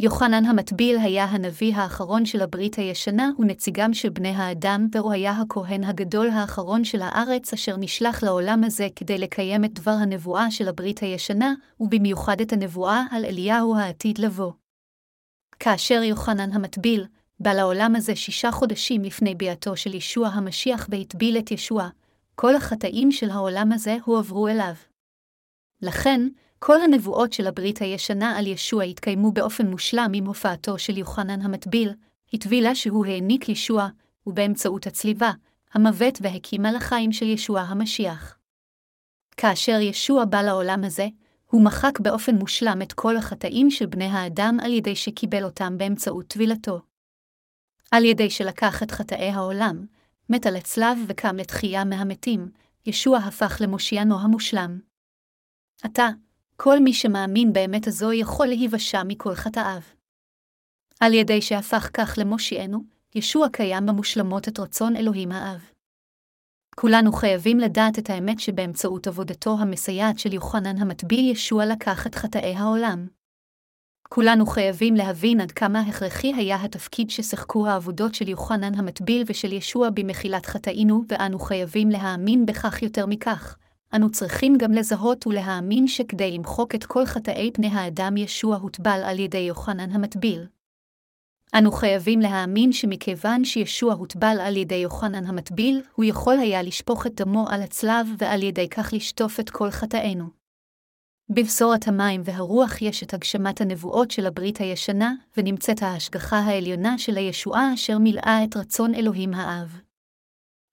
יוחנן המטביל היה הנביא האחרון של הברית הישנה ונציגם של בני האדם, והוא היה הכהן הגדול האחרון של הארץ אשר נשלח לעולם הזה כדי לקיים את דבר הנבואה של הברית הישנה, ובמיוחד את הנבואה על אליהו העתיד לבוא. כאשר יוחנן המטביל, בא לעולם הזה שישה חודשים לפני ביאתו של ישוע המשיח והטביל את ישוע, כל החטאים של העולם הזה הועברו אליו. לכן, כל הנבואות של הברית הישנה על ישוע התקיימו באופן מושלם עם הופעתו של יוחנן המטביל, הטבילה שהוא העניק ישוע, ובאמצעות הצליבה, המוות והקימה לחיים של ישוע המשיח. כאשר ישוע בא לעולם הזה, הוא מחק באופן מושלם את כל החטאים של בני האדם על ידי שקיבל אותם באמצעות טבילתו. על ידי שלקח את חטאי העולם, מת על הצלב וקם לתחייה מהמתים, ישוע הפך למושיענו המושלם. עתה, כל מי שמאמין באמת הזו יכול להיוושע מכל חטאיו. על ידי שהפך כך למושיענו, ישוע קיים במושלמות את רצון אלוהים האב. כולנו חייבים לדעת את האמת שבאמצעות עבודתו המסייעת של יוחנן המטביל ישוע לקח את חטאי העולם. כולנו חייבים להבין עד כמה הכרחי היה התפקיד ששיחקו העבודות של יוחנן המטביל ושל ישוע במחילת חטאינו, ואנו חייבים להאמין בכך יותר מכך. אנו צריכים גם לזהות ולהאמין שכדי למחוק את כל חטאי פני האדם ישוע הוטבל על ידי יוחנן המטביל. אנו חייבים להאמין שמכיוון שישוע הוטבל על ידי יוחנן המטביל, הוא יכול היה לשפוך את דמו על הצלב ועל ידי כך לשטוף את כל חטאינו. בבשורת המים והרוח יש את הגשמת הנבואות של הברית הישנה, ונמצאת ההשגחה העליונה של הישועה אשר מילאה את רצון אלוהים האב.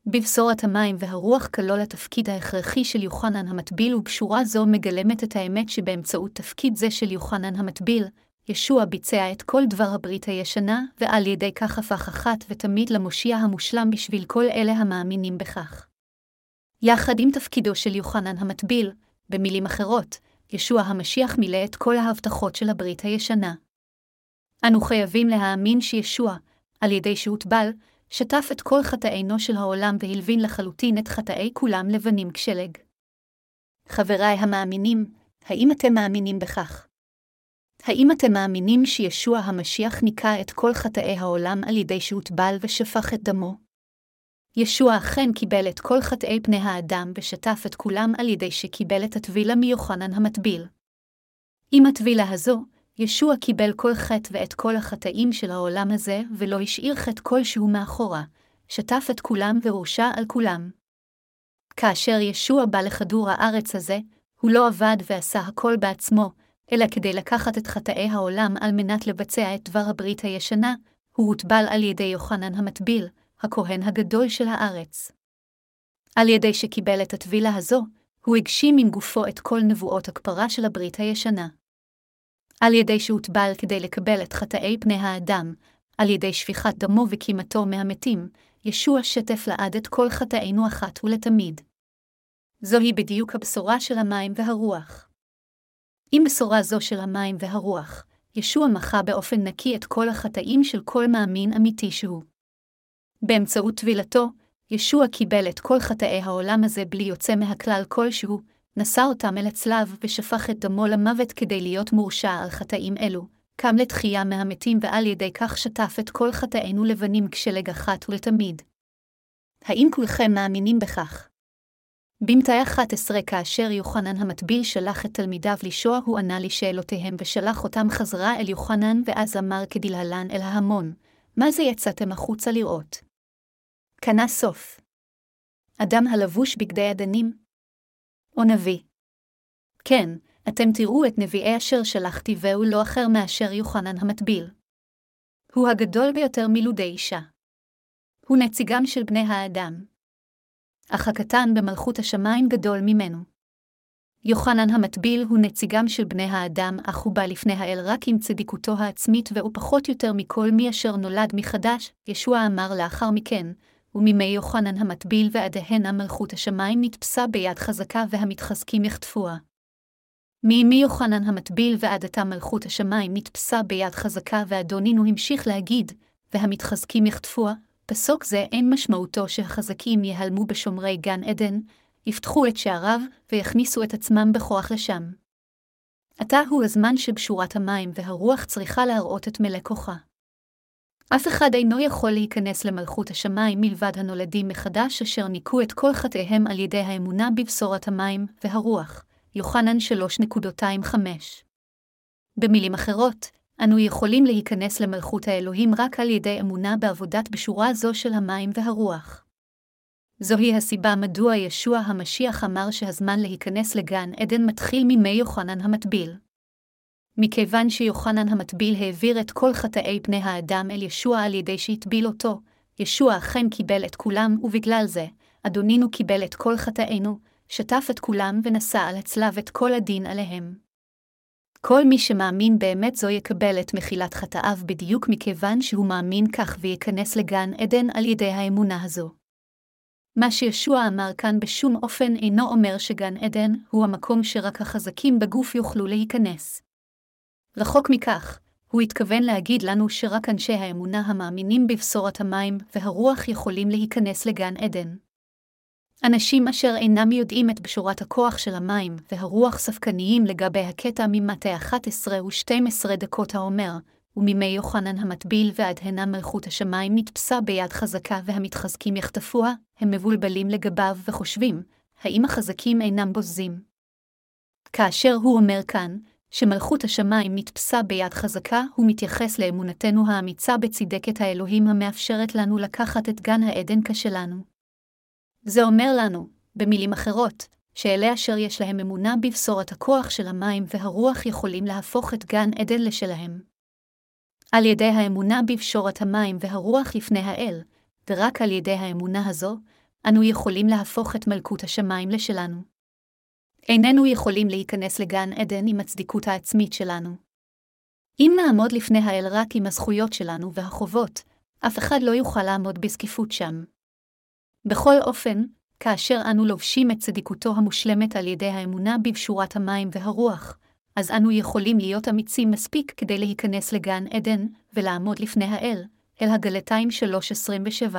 בבשורת המים והרוח כלול התפקיד ההכרחי של יוחנן המטביל, ובשורה זו מגלמת את האמת שבאמצעות תפקיד זה של יוחנן המטביל, ישוע ביצע את כל דבר הברית הישנה, ועל ידי כך הפך אחת ותמיד למושיע המושלם בשביל כל אלה המאמינים בכך. יחד עם תפקידו של יוחנן המטביל, במילים אחרות, ישוע המשיח מילא את כל ההבטחות של הברית הישנה. אנו חייבים להאמין שישוע, על ידי שהוטבל, שטף את כל חטאינו של העולם והלבין לחלוטין את חטאי כולם לבנים כשלג. חבריי המאמינים, האם אתם מאמינים בכך? האם אתם מאמינים שישוע המשיח ניקה את כל חטאי העולם על ידי שהוטבל ושפך את דמו? ישוע אכן קיבל את כל חטאי פני האדם ושטף את כולם על ידי שקיבל את הטבילה מיוחנן המטביל. עם הטבילה הזו, ישוע קיבל כל חטא ואת כל החטאים של העולם הזה, ולא השאיר חטא כלשהו מאחורה, שטף את כולם והורשע על כולם. כאשר ישוע בא לכדור הארץ הזה, הוא לא עבד ועשה הכל בעצמו, אלא כדי לקחת את חטאי העולם על מנת לבצע את דבר הברית הישנה, הוא הוטבל על ידי יוחנן המטביל, הכהן הגדול של הארץ. על ידי שקיבל את הטבילה הזו, הוא הגשים עם גופו את כל נבואות הכפרה של הברית הישנה. על ידי שהוטבל כדי לקבל את חטאי פני האדם, על ידי שפיכת דמו וקימתו מהמתים, ישוע שטף לעד את כל חטאינו אחת ולתמיד. זוהי בדיוק הבשורה של המים והרוח. עם בשורה זו של המים והרוח, ישוע מחה באופן נקי את כל החטאים של כל מאמין אמיתי שהוא. באמצעות טבילתו, ישוע קיבל את כל חטאי העולם הזה בלי יוצא מהכלל כלשהו, נשא אותם אל הצלב ושפך את דמו למוות כדי להיות מורשע על חטאים אלו, קם לתחייה מהמתים ועל ידי כך שטף את כל חטאינו לבנים כשלג אחת ולתמיד. האם כולכם מאמינים בכך? במתי 11 כאשר יוחנן המטביל שלח את תלמידיו לשוע, הוא ענה לשאלותיהם ושלח אותם חזרה אל יוחנן, ואז אמר כדלהלן אל ההמון, מה זה יצאתם החוצה לראות? קנה סוף. אדם הלבוש בגדי אדנים? או נביא? כן, אתם תראו את נביאי אשר שלחתי והוא לא אחר מאשר יוחנן המטביל. הוא הגדול ביותר מלודי אישה. הוא נציגם של בני האדם. אך הקטן במלכות השמיים גדול ממנו. יוחנן המטביל הוא נציגם של בני האדם, אך הוא בא לפני האל רק עם צדיקותו העצמית, והוא פחות יותר מכל מי אשר נולד מחדש, ישוע אמר לאחר מכן, ומימי יוחנן המטביל ועדיהנה מלכות השמיים נתפסה ביד חזקה והמתחזקים יחטפוה. מימי יוחנן המטביל ועד עתה מלכות השמיים נתפסה ביד חזקה ואדונינו המשיך להגיד, והמתחזקים יחטפוה, פסוק זה אין משמעותו שהחזקים ייעלמו בשומרי גן עדן, יפתחו את שעריו ויכניסו את עצמם בכוח לשם. עתה הוא הזמן שבשורת המים והרוח צריכה להראות את מלא כוחה. אף אחד אינו יכול להיכנס למלכות השמיים מלבד הנולדים מחדש אשר ניקו את כל חטאיהם על ידי האמונה בבשורת המים והרוח. יוחנן 3.25 במילים אחרות, אנו יכולים להיכנס למלכות האלוהים רק על ידי אמונה בעבודת בשורה זו של המים והרוח. זוהי הסיבה מדוע ישוע המשיח אמר שהזמן להיכנס לגן עדן מתחיל ממי יוחנן המטביל. מכיוון שיוחנן המטביל העביר את כל חטאי פני האדם אל ישוע על ידי שהטביל אותו, ישוע אכן קיבל את כולם, ובגלל זה, אדונינו קיבל את כל חטאינו, שטף את כולם ונשא על הצלב את כל הדין עליהם. כל מי שמאמין באמת זו יקבל את מחילת חטאיו בדיוק מכיוון שהוא מאמין כך וייכנס לגן עדן על ידי האמונה הזו. מה שישוע אמר כאן בשום אופן אינו אומר שגן עדן הוא המקום שרק החזקים בגוף יוכלו להיכנס. רחוק מכך, הוא התכוון להגיד לנו שרק אנשי האמונה המאמינים בבשורת המים והרוח יכולים להיכנס לגן עדן. אנשים אשר אינם יודעים את בשורת הכוח של המים והרוח ספקניים לגבי הקטע ממטה 11 ו-12 דקות האומר, ומימי יוחנן המטביל ועד הנה מלכות השמיים נתפסה ביד חזקה והמתחזקים יחטפוה, הם מבולבלים לגביו וחושבים, האם החזקים אינם בוזים? כאשר הוא אומר כאן, שמלכות השמיים נתפסה ביד חזקה, הוא מתייחס לאמונתנו האמיצה בצדקת האלוהים המאפשרת לנו לקחת את גן העדן כשלנו. זה אומר לנו, במילים אחרות, שאלה אשר יש להם אמונה בבשורת הכוח של המים והרוח יכולים להפוך את גן עדן לשלהם. על ידי האמונה בבשורת המים והרוח לפני האל, ורק על ידי האמונה הזו, אנו יכולים להפוך את מלכות השמיים לשלנו. איננו יכולים להיכנס לגן עדן עם הצדיקות העצמית שלנו. אם נעמוד לפני האל רק עם הזכויות שלנו והחובות, אף אחד לא יוכל לעמוד בזקיפות שם. בכל אופן, כאשר אנו לובשים את צדיקותו המושלמת על ידי האמונה בבשורת המים והרוח, אז אנו יכולים להיות אמיצים מספיק כדי להיכנס לגן עדן ולעמוד לפני האל, אל הגלתיים 3.27.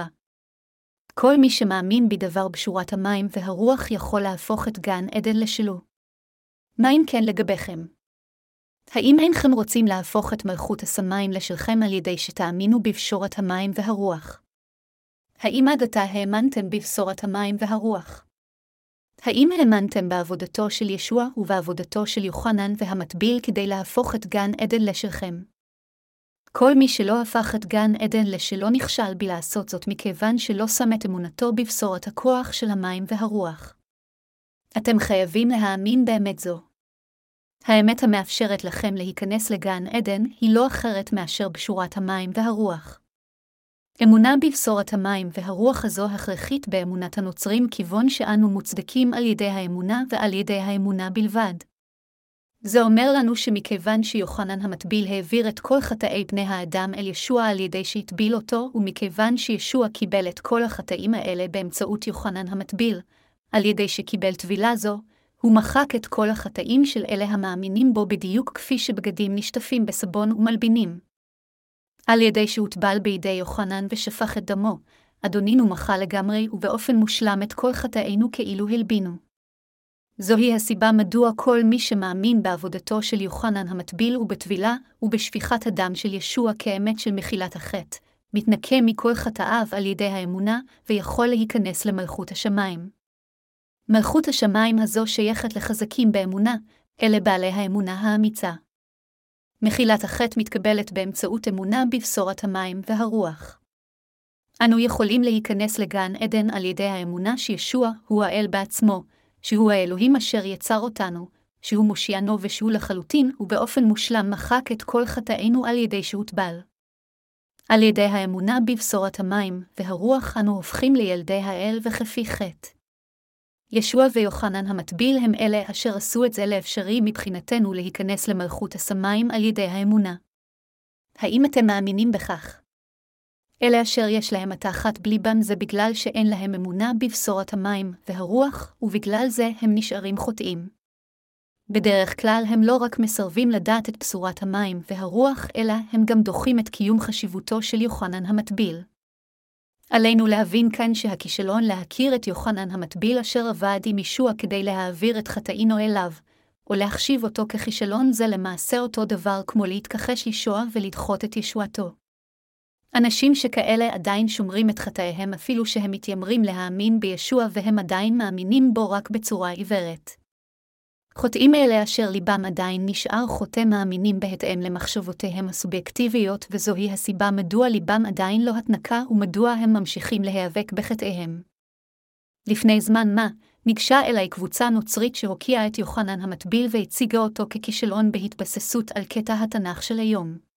כל מי שמאמין בדבר בשורת המים והרוח יכול להפוך את גן עדן לשלו. מה אם כן לגביכם? האם אינכם רוצים להפוך את מלכות השמיים לשלכם על ידי שתאמינו בבשורת המים והרוח? האם עד עתה האמנתם בבשורת המים והרוח? האם האמנתם בעבודתו של ישוע ובעבודתו של יוחנן והמטביל כדי להפוך את גן עדן לשלכם? כל מי שלא הפך את גן עדן לשלא נכשל בלעשות זאת מכיוון שלא שם את אמונתו בבשורת הכוח של המים והרוח. אתם חייבים להאמין באמת זו. האמת המאפשרת לכם להיכנס לגן עדן היא לא אחרת מאשר בשורת המים והרוח. אמונה בבשורת המים והרוח הזו הכרחית באמונת הנוצרים כיוון שאנו מוצדקים על ידי האמונה ועל ידי האמונה בלבד. זה אומר לנו שמכיוון שיוחנן המטביל העביר את כל חטאי בני האדם אל ישוע על ידי שהטביל אותו, ומכיוון שישוע קיבל את כל החטאים האלה באמצעות יוחנן המטביל, על ידי שקיבל טבילה זו, הוא מחק את כל החטאים של אלה המאמינים בו בדיוק כפי שבגדים נשטפים בסבון ומלבינים. על ידי שהוטבל בידי יוחנן ושפך את דמו, אדונינו מחה לגמרי ובאופן מושלם את כל חטאינו כאילו הלבינו. זוהי הסיבה מדוע כל מי שמאמין בעבודתו של יוחנן המטביל ובטבילה ובשפיכת הדם של ישוע כאמת של מחילת החטא, מתנקה מכל חטאיו על ידי האמונה ויכול להיכנס למלכות השמיים. מלכות השמיים הזו שייכת לחזקים באמונה, אלה בעלי האמונה האמיצה. מחילת החטא מתקבלת באמצעות אמונה בבשורת המים והרוח. אנו יכולים להיכנס לגן עדן על ידי האמונה שישוע הוא האל בעצמו, שהוא האלוהים אשר יצר אותנו, שהוא מושיענו ושהוא לחלוטין ובאופן מושלם מחק את כל חטאינו על ידי שהוטבל. על ידי האמונה בבשורת המים והרוח אנו הופכים לילדי האל וכפי חטא. ישוע ויוחנן המטביל הם אלה אשר עשו את זה לאפשרי מבחינתנו להיכנס למלכות השמיים על ידי האמונה. האם אתם מאמינים בכך? אלה אשר יש להם התחת בליבם זה בגלל שאין להם אמונה בבשורת המים והרוח, ובגלל זה הם נשארים חוטאים. בדרך כלל הם לא רק מסרבים לדעת את בשורת המים והרוח, אלא הם גם דוחים את קיום חשיבותו של יוחנן המטביל. עלינו להבין כאן שהכישלון להכיר את יוחנן המטביל אשר עבד עם ישוע כדי להעביר את חטאינו אליו, או להחשיב אותו ככישלון זה למעשה אותו דבר כמו להתכחש ישוע ולדחות את ישועתו. אנשים שכאלה עדיין שומרים את חטאיהם אפילו שהם מתיימרים להאמין בישוע והם עדיין מאמינים בו רק בצורה עיוורת. חוטאים אלה אשר ליבם עדיין נשאר חוטא מאמינים בהתאם למחשבותיהם הסובייקטיביות, וזוהי הסיבה מדוע ליבם עדיין לא התנקה ומדוע הם ממשיכים להיאבק בחטאיהם. לפני זמן מה, ניגשה אליי קבוצה נוצרית שהוקיעה את יוחנן המטביל והציגה אותו ככישלון בהתבססות על קטע התנ"ך של היום.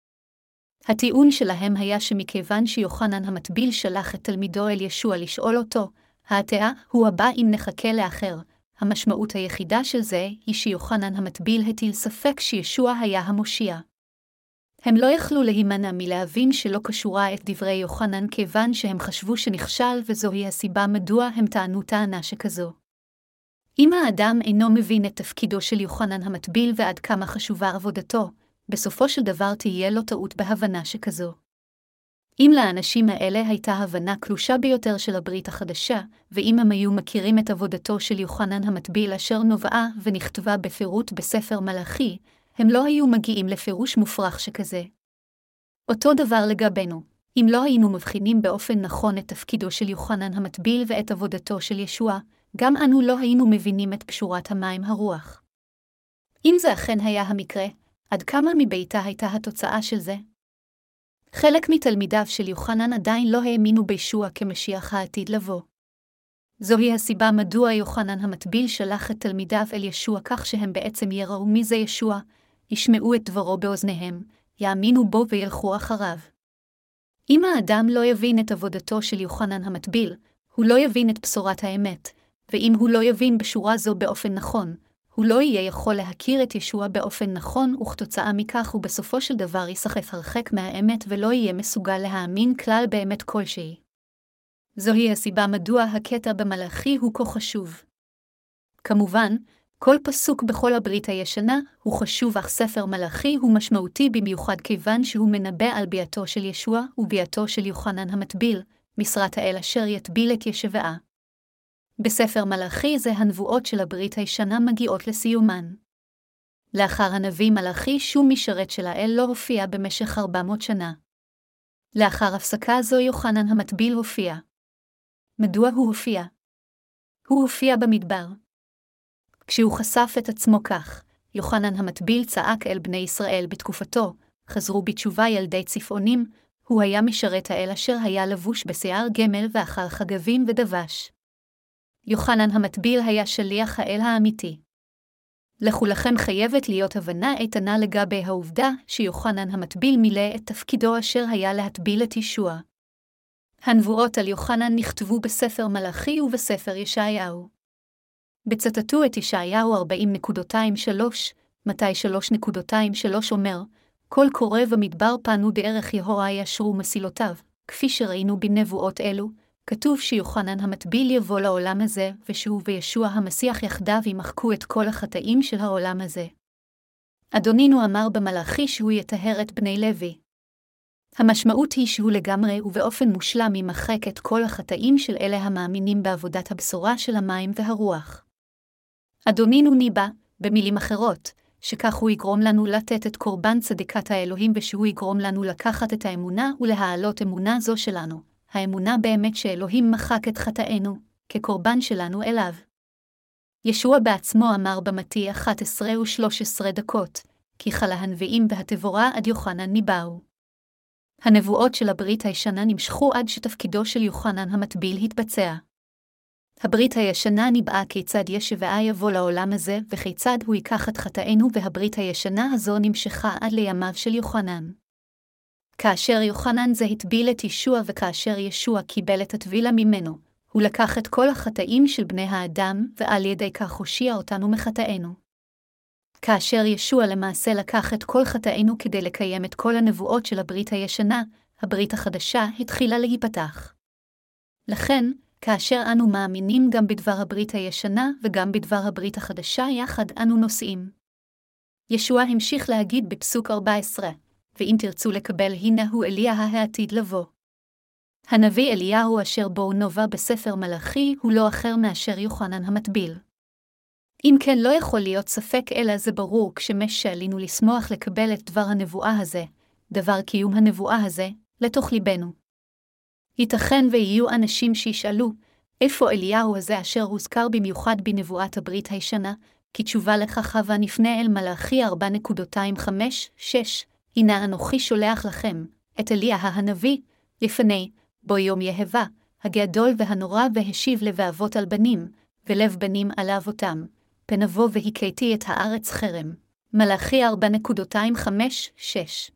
הטיעון שלהם היה שמכיוון שיוחנן המטביל שלח את תלמידו אל ישוע לשאול אותו, העתעה הוא הבא אם נחכה לאחר, המשמעות היחידה של זה היא שיוחנן המטביל הטיל ספק שישוע היה המושיע. הם לא יכלו להימנע מלהבין שלא קשורה את דברי יוחנן כיוון שהם חשבו שנכשל וזוהי הסיבה מדוע הם טענו טענה שכזו. אם האדם אינו מבין את תפקידו של יוחנן המטביל ועד כמה חשובה עבודתו, בסופו של דבר תהיה לו טעות בהבנה שכזו. אם לאנשים האלה הייתה הבנה קלושה ביותר של הברית החדשה, ואם הם היו מכירים את עבודתו של יוחנן המטביל אשר נובעה ונכתבה בפירוט בספר מלאכי, הם לא היו מגיעים לפירוש מופרך שכזה. אותו דבר לגבינו, אם לא היינו מבחינים באופן נכון את תפקידו של יוחנן המטביל ואת עבודתו של ישוע, גם אנו לא היינו מבינים את פשורת המים הרוח. אם זה אכן היה המקרה, עד כמה מביתה הייתה התוצאה של זה? חלק מתלמידיו של יוחנן עדיין לא האמינו בישוע כמשיח העתיד לבוא. זוהי הסיבה מדוע יוחנן המטביל שלח את תלמידיו אל ישוע כך שהם בעצם יראו מי זה ישוע, ישמעו את דברו באוזניהם, יאמינו בו וילכו אחריו. אם האדם לא יבין את עבודתו של יוחנן המטביל, הוא לא יבין את בשורת האמת, ואם הוא לא יבין בשורה זו באופן נכון, הוא לא יהיה יכול להכיר את ישוע באופן נכון, וכתוצאה מכך הוא בסופו של דבר ייסחף הרחק מהאמת ולא יהיה מסוגל להאמין כלל באמת כלשהי. זוהי הסיבה מדוע הקטע במלאכי הוא כה חשוב. כמובן, כל פסוק בכל הברית הישנה הוא חשוב, אך ספר מלאכי הוא משמעותי במיוחד כיוון שהוא מנבא על ביאתו של ישוע וביאתו של יוחנן המטביל, משרת האל אשר יטביל את ישבעה. בספר מלאכי זה הנבואות של הברית הישנה מגיעות לסיומן. לאחר הנביא מלאכי שום משרת של האל לא הופיע במשך 400 שנה. לאחר הפסקה זו יוחנן המטביל הופיע. מדוע הוא הופיע? הוא הופיע במדבר. כשהוא חשף את עצמו כך, יוחנן המטביל צעק אל בני ישראל בתקופתו, חזרו בתשובה ילדי צפעונים, הוא היה משרת האל אשר היה לבוש בשיער גמל ואכל חגבים ודבש. יוחנן המטביל היה שליח האל האמיתי. לכולכם חייבת להיות הבנה איתנה לגבי העובדה שיוחנן המטביל מילא את תפקידו אשר היה להטביל את ישוע. הנבואות על יוחנן נכתבו בספר מלאכי ובספר ישעיהו. בצטטו את ישעיהו 40.23, מתי 3.23 אומר, כל קורא במדבר פנו דרך יהורה ישרו מסילותיו, כפי שראינו בנבואות אלו, כתוב שיוחנן המטביל יבוא לעולם הזה, ושהוא וישוע המסיח יחדיו ימחקו את כל החטאים של העולם הזה. אדונינו אמר במלאכי שהוא יטהר את בני לוי. המשמעות היא שהוא לגמרי ובאופן מושלם ימחק את כל החטאים של אלה המאמינים בעבודת הבשורה של המים והרוח. אדונינו ניבא, במילים אחרות, שכך הוא יגרום לנו לתת את קורבן צדיקת האלוהים ושהוא יגרום לנו לקחת את האמונה ולהעלות אמונה זו שלנו. האמונה באמת שאלוהים מחק את חטאינו, כקורבן שלנו אליו. ישוע בעצמו אמר במתי 11 ו-13 דקות, כי חלה הנביאים והתבורה עד יוחנן ניבאו. הנבואות של הברית הישנה נמשכו עד שתפקידו של יוחנן המטביל התבצע. הברית הישנה ניבאה כיצד ישבעה יבוא לעולם הזה, וכיצד הוא ייקח את חטאינו, והברית הישנה הזו נמשכה עד לימיו של יוחנן. כאשר יוחנן זה הטביל את ישוע וכאשר ישוע קיבל את הטבילה ממנו, הוא לקח את כל החטאים של בני האדם, ועל ידי כך הושיע אותנו מחטאינו. כאשר ישוע למעשה לקח את כל חטאינו כדי לקיים את כל הנבואות של הברית הישנה, הברית החדשה התחילה להיפתח. לכן, כאשר אנו מאמינים גם בדבר הברית הישנה וגם בדבר הברית החדשה יחד אנו נושאים. ישוע המשיך להגיד בפסוק 14, ואם תרצו לקבל, הנה הוא אליה העתיד לבוא. הנביא אליהו אשר בו נובע בספר מלאכי הוא לא אחר מאשר יוחנן המטביל. אם כן, לא יכול להיות ספק אלא זה ברור כשמש שעלינו לשמוח לקבל את דבר הנבואה הזה, דבר קיום הנבואה הזה, לתוך ליבנו. ייתכן ויהיו אנשים שישאלו, איפה אליהו הזה אשר הוזכר במיוחד בנבואת הברית הישנה, כתשובה לכך הווה נפנה אל מלאכי 4.25-6, הנה אנוכי שולח לכם, את אליה הנביא, לפני, בו יום יהבה, הגדול והנורא והשיב לבאבות על בנים, ולב בנים על אבותם, פן אבוא והכיתי את הארץ חרם. מלאכי 4.25-6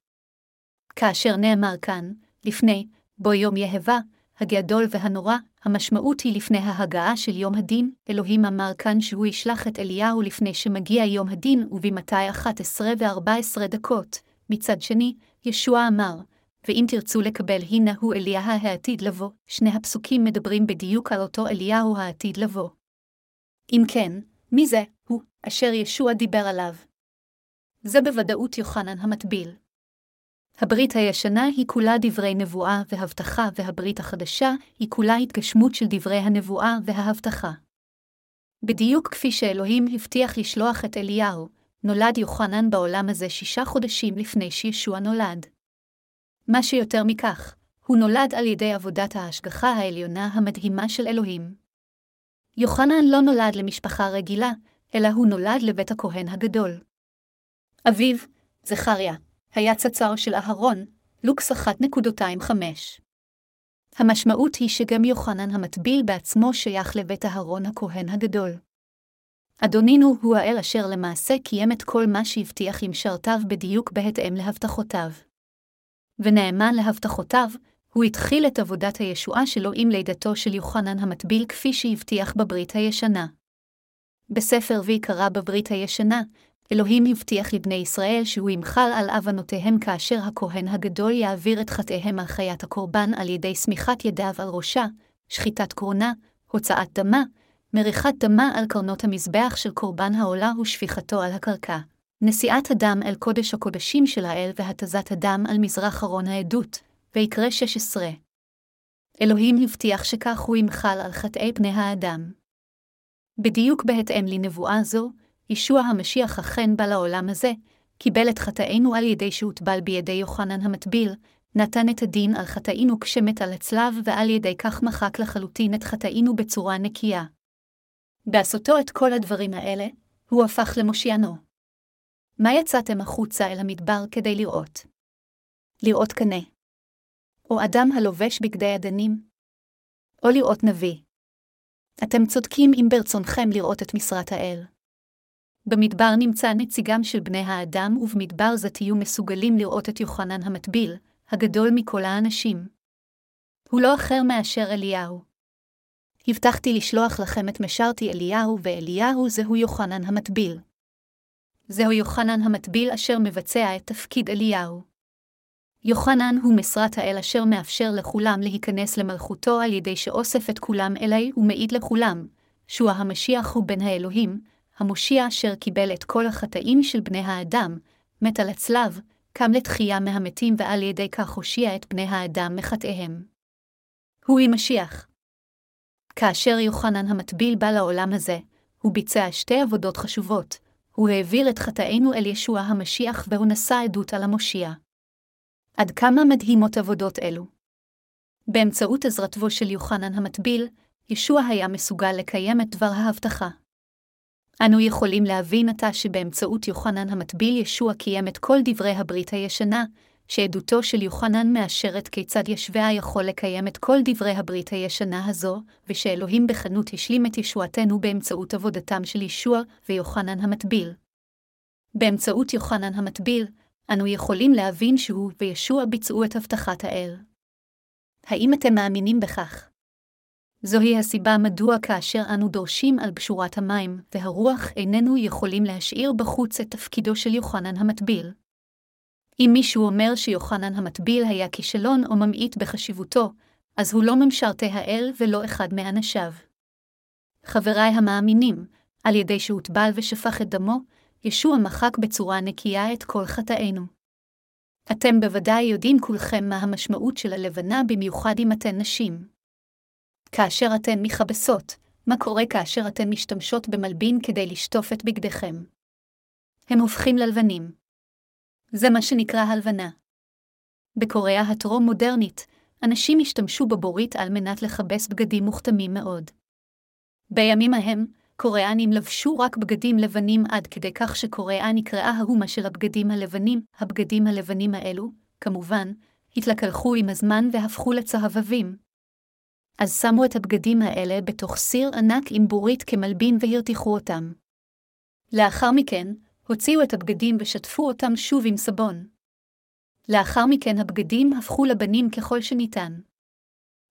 כאשר נאמר כאן, לפני, בו יום יהבה, הגדול והנורא, המשמעות היא לפני ההגעה של יום הדין, אלוהים אמר כאן שהוא ישלח את אליהו לפני שמגיע יום הדין, ובמתי 11 ו-14 דקות. מצד שני, ישוע אמר, ואם תרצו לקבל הנה הוא אליה העתיד לבוא, שני הפסוקים מדברים בדיוק על אותו אליהו העתיד לבוא. אם כן, מי זה, הוא, אשר ישוע דיבר עליו? זה בוודאות יוחנן המטביל. הברית הישנה היא כולה דברי נבואה והבטחה, והברית החדשה היא כולה התגשמות של דברי הנבואה וההבטחה. בדיוק כפי שאלוהים הבטיח לשלוח את אליהו, נולד יוחנן בעולם הזה שישה חודשים לפני שישוע נולד. מה שיותר מכך, הוא נולד על ידי עבודת ההשגחה העליונה המדהימה של אלוהים. יוחנן לא נולד למשפחה רגילה, אלא הוא נולד לבית הכהן הגדול. אביו, זכריה, היה צצר של אהרון, לוקס 1.25. המשמעות היא שגם יוחנן המטביל בעצמו שייך לבית אהרון הכהן הגדול. אדונינו הוא האל אשר למעשה קיים את כל מה שהבטיח למשרתיו בדיוק בהתאם להבטחותיו. ונאמן להבטחותיו, הוא התחיל את עבודת הישועה שלו עם לידתו של יוחנן המטביל כפי שהבטיח בברית הישנה. בספר ויקרא בברית הישנה, אלוהים הבטיח לבני ישראל שהוא ימחל על אבנותיהם כאשר הכהן הגדול יעביר את חטאיהם על חיית הקורבן על ידי סמיכת ידיו על ראשה, שחיטת קרונה, הוצאת דמה, מריחת דמה על קרנות המזבח של קורבן העולה ושפיכתו על הקרקע. נשיאת הדם אל קודש הקודשים של האל והתזת הדם על מזרח ארון העדות, ויקרא 16. אלוהים הבטיח שכך הוא ימחל על חטאי פני האדם. בדיוק בהתאם לנבואה זו, ישוע המשיח אכן בא לעולם הזה, קיבל את חטאינו על ידי שהוטבל בידי יוחנן המטביל, נתן את הדין על חטאינו כשמת על הצלב, ועל ידי כך מחק לחלוטין את חטאינו בצורה נקייה. בעשותו את כל הדברים האלה, הוא הפך למושיענו. מה יצאתם החוצה אל המדבר כדי לראות? לראות קנה. או אדם הלובש בגדי אדנים? או לראות נביא. אתם צודקים אם ברצונכם לראות את משרת האל. במדבר נמצא נציגם של בני האדם, ובמדבר זה תהיו מסוגלים לראות את יוחנן המטביל, הגדול מכל האנשים. הוא לא אחר מאשר אליהו. הבטחתי לשלוח לכם את משרתי אליהו, ואליהו זהו יוחנן המטביל. זהו יוחנן המטביל אשר מבצע את תפקיד אליהו. יוחנן הוא משרת האל אשר מאפשר לכולם להיכנס למלכותו על ידי שאוסף את כולם אלי ומעיד לכולם, שהוא המשיח הוא בן האלוהים, המושיע אשר קיבל את כל החטאים של בני האדם, מת על הצלב, קם לתחייה מהמתים ועל ידי כך הושיע את בני האדם מחטאיהם. הוא משיח. כאשר יוחנן המטביל בא לעולם הזה, הוא ביצע שתי עבודות חשובות, הוא העביר את חטאינו אל ישוע המשיח והוא נשא עדות על המושיע. עד כמה מדהימות עבודות אלו. באמצעות עזרתו של יוחנן המטביל, ישוע היה מסוגל לקיים את דבר ההבטחה. אנו יכולים להבין עתה שבאמצעות יוחנן המטביל ישוע קיים את כל דברי הברית הישנה, שעדותו של יוחנן מאשרת כיצד ישביה יכול לקיים את כל דברי הברית הישנה הזו, ושאלוהים בחנות השלים את ישועתנו באמצעות עבודתם של ישוע ויוחנן המטביל. באמצעות יוחנן המטביל, אנו יכולים להבין שהוא וישוע ביצעו את הבטחת האל. האם אתם מאמינים בכך? זוהי הסיבה מדוע כאשר אנו דורשים על בשורת המים, והרוח איננו יכולים להשאיר בחוץ את תפקידו של יוחנן המטביל. אם מישהו אומר שיוחנן המטביל היה כישלון או ממעיט בחשיבותו, אז הוא לא ממשרתי האל ולא אחד מאנשיו. חבריי המאמינים, על ידי שהוטבל ושפך את דמו, ישוע מחק בצורה נקייה את כל חטאינו. אתם בוודאי יודעים כולכם מה המשמעות של הלבנה במיוחד אם אתן נשים. כאשר אתן מכבסות, מה קורה כאשר אתן משתמשות במלבין כדי לשטוף את בגדיכם? הם הופכים ללבנים. זה מה שנקרא הלבנה. בקוריאה הטרום-מודרנית, אנשים השתמשו בבורית על מנת לכבס בגדים מוכתמים מאוד. בימים ההם, קוריאנים לבשו רק בגדים לבנים עד כדי כך שקוריאה נקראה ההומה של הבגדים הלבנים. הבגדים הלבנים האלו, כמובן, התלקלחו עם הזמן והפכו לצהבבים. אז שמו את הבגדים האלה בתוך סיר ענק עם בורית כמלבין והרתיחו אותם. לאחר מכן, הוציאו את הבגדים ושטפו אותם שוב עם סבון. לאחר מכן הבגדים הפכו לבנים ככל שניתן.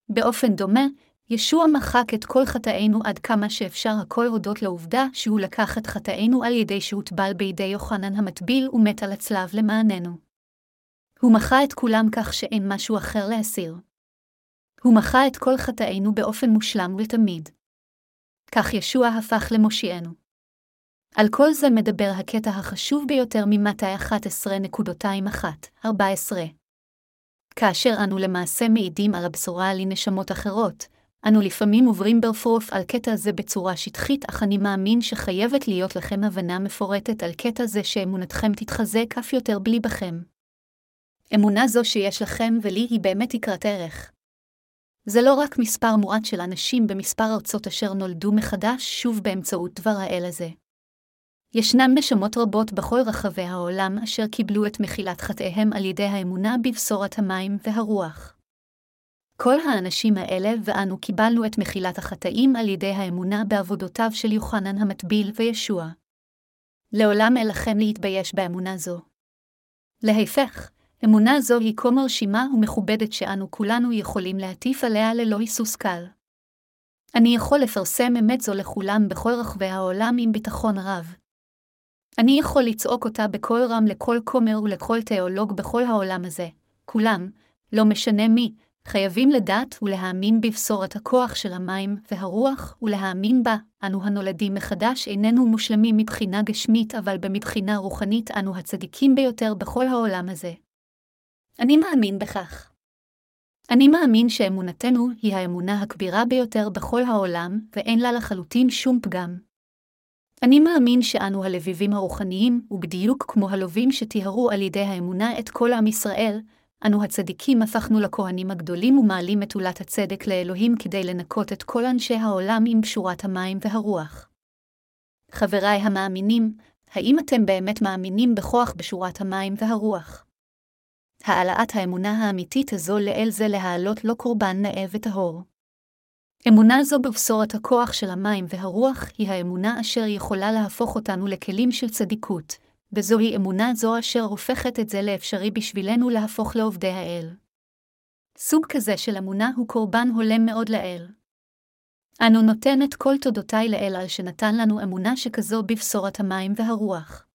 באופן דומה, ישוע מחק את כל חטאינו עד כמה שאפשר הכל הודות לעובדה שהוא לקח את חטאינו על ידי שהוטבל בידי יוחנן המטביל ומת על הצלב למעננו. הוא מחה את כולם כך שאין משהו אחר להסיר. הוא מחה את כל חטאינו באופן מושלם ולתמיד. כך ישוע הפך למושיענו. על כל זה מדבר הקטע החשוב ביותר ממתי 11.21-14. כאשר אנו למעשה מעידים על הבשורה על נשמות אחרות, אנו לפעמים עוברים ברפרוף על קטע זה בצורה שטחית, אך אני מאמין שחייבת להיות לכם הבנה מפורטת על קטע זה שאמונתכם תתחזק אף יותר בליבכם. אמונה זו שיש לכם ולי היא באמת יקרת ערך. זה לא רק מספר מועט של אנשים במספר ארצות אשר נולדו מחדש שוב באמצעות דבר האל הזה. ישנן נשמות רבות בכל רחבי העולם אשר קיבלו את מחילת חטאיהם על ידי האמונה בבשורת המים והרוח. כל האנשים האלה ואנו קיבלנו את מחילת החטאים על ידי האמונה בעבודותיו של יוחנן המטביל וישוע. לעולם אל לכם להתבייש באמונה זו. להפך, אמונה זו היא כה מרשימה ומכובדת שאנו כולנו יכולים להטיף עליה ללא היסוס קל. אני יכול לפרסם אמת זו לכולם בכל רחבי העולם עם ביטחון רב. אני יכול לצעוק אותה בקול רם לכל כומר ולכל תיאולוג בכל העולם הזה. כולם, לא משנה מי, חייבים לדעת ולהאמין בבשורת הכוח של המים והרוח, ולהאמין בה, אנו הנולדים מחדש איננו מושלמים מבחינה גשמית, אבל במבחינה רוחנית אנו הצדיקים ביותר בכל העולם הזה. אני מאמין בכך. אני מאמין שאמונתנו היא האמונה הכבירה ביותר בכל העולם, ואין לה לחלוטין שום פגם. אני מאמין שאנו הלביבים הרוחניים, ובדיוק כמו הלווים שטיהרו על ידי האמונה את כל עם ישראל, אנו הצדיקים הפכנו לכהנים הגדולים ומעלים את עולת הצדק לאלוהים כדי לנקות את כל אנשי העולם עם פשורת המים והרוח. חבריי המאמינים, האם אתם באמת מאמינים בכוח בשורת המים והרוח? העלאת האמונה האמיתית הזו לאל זה להעלות לו קורבן נאה וטהור. אמונה זו בבשורת הכוח של המים והרוח היא האמונה אשר יכולה להפוך אותנו לכלים של צדיקות, וזוהי אמונה זו אשר הופכת את זה לאפשרי בשבילנו להפוך לעובדי האל. סוג כזה של אמונה הוא קורבן הולם מאוד לאל. אנו נותן את כל תודותיי לאל על שנתן לנו אמונה שכזו בבשורת המים והרוח.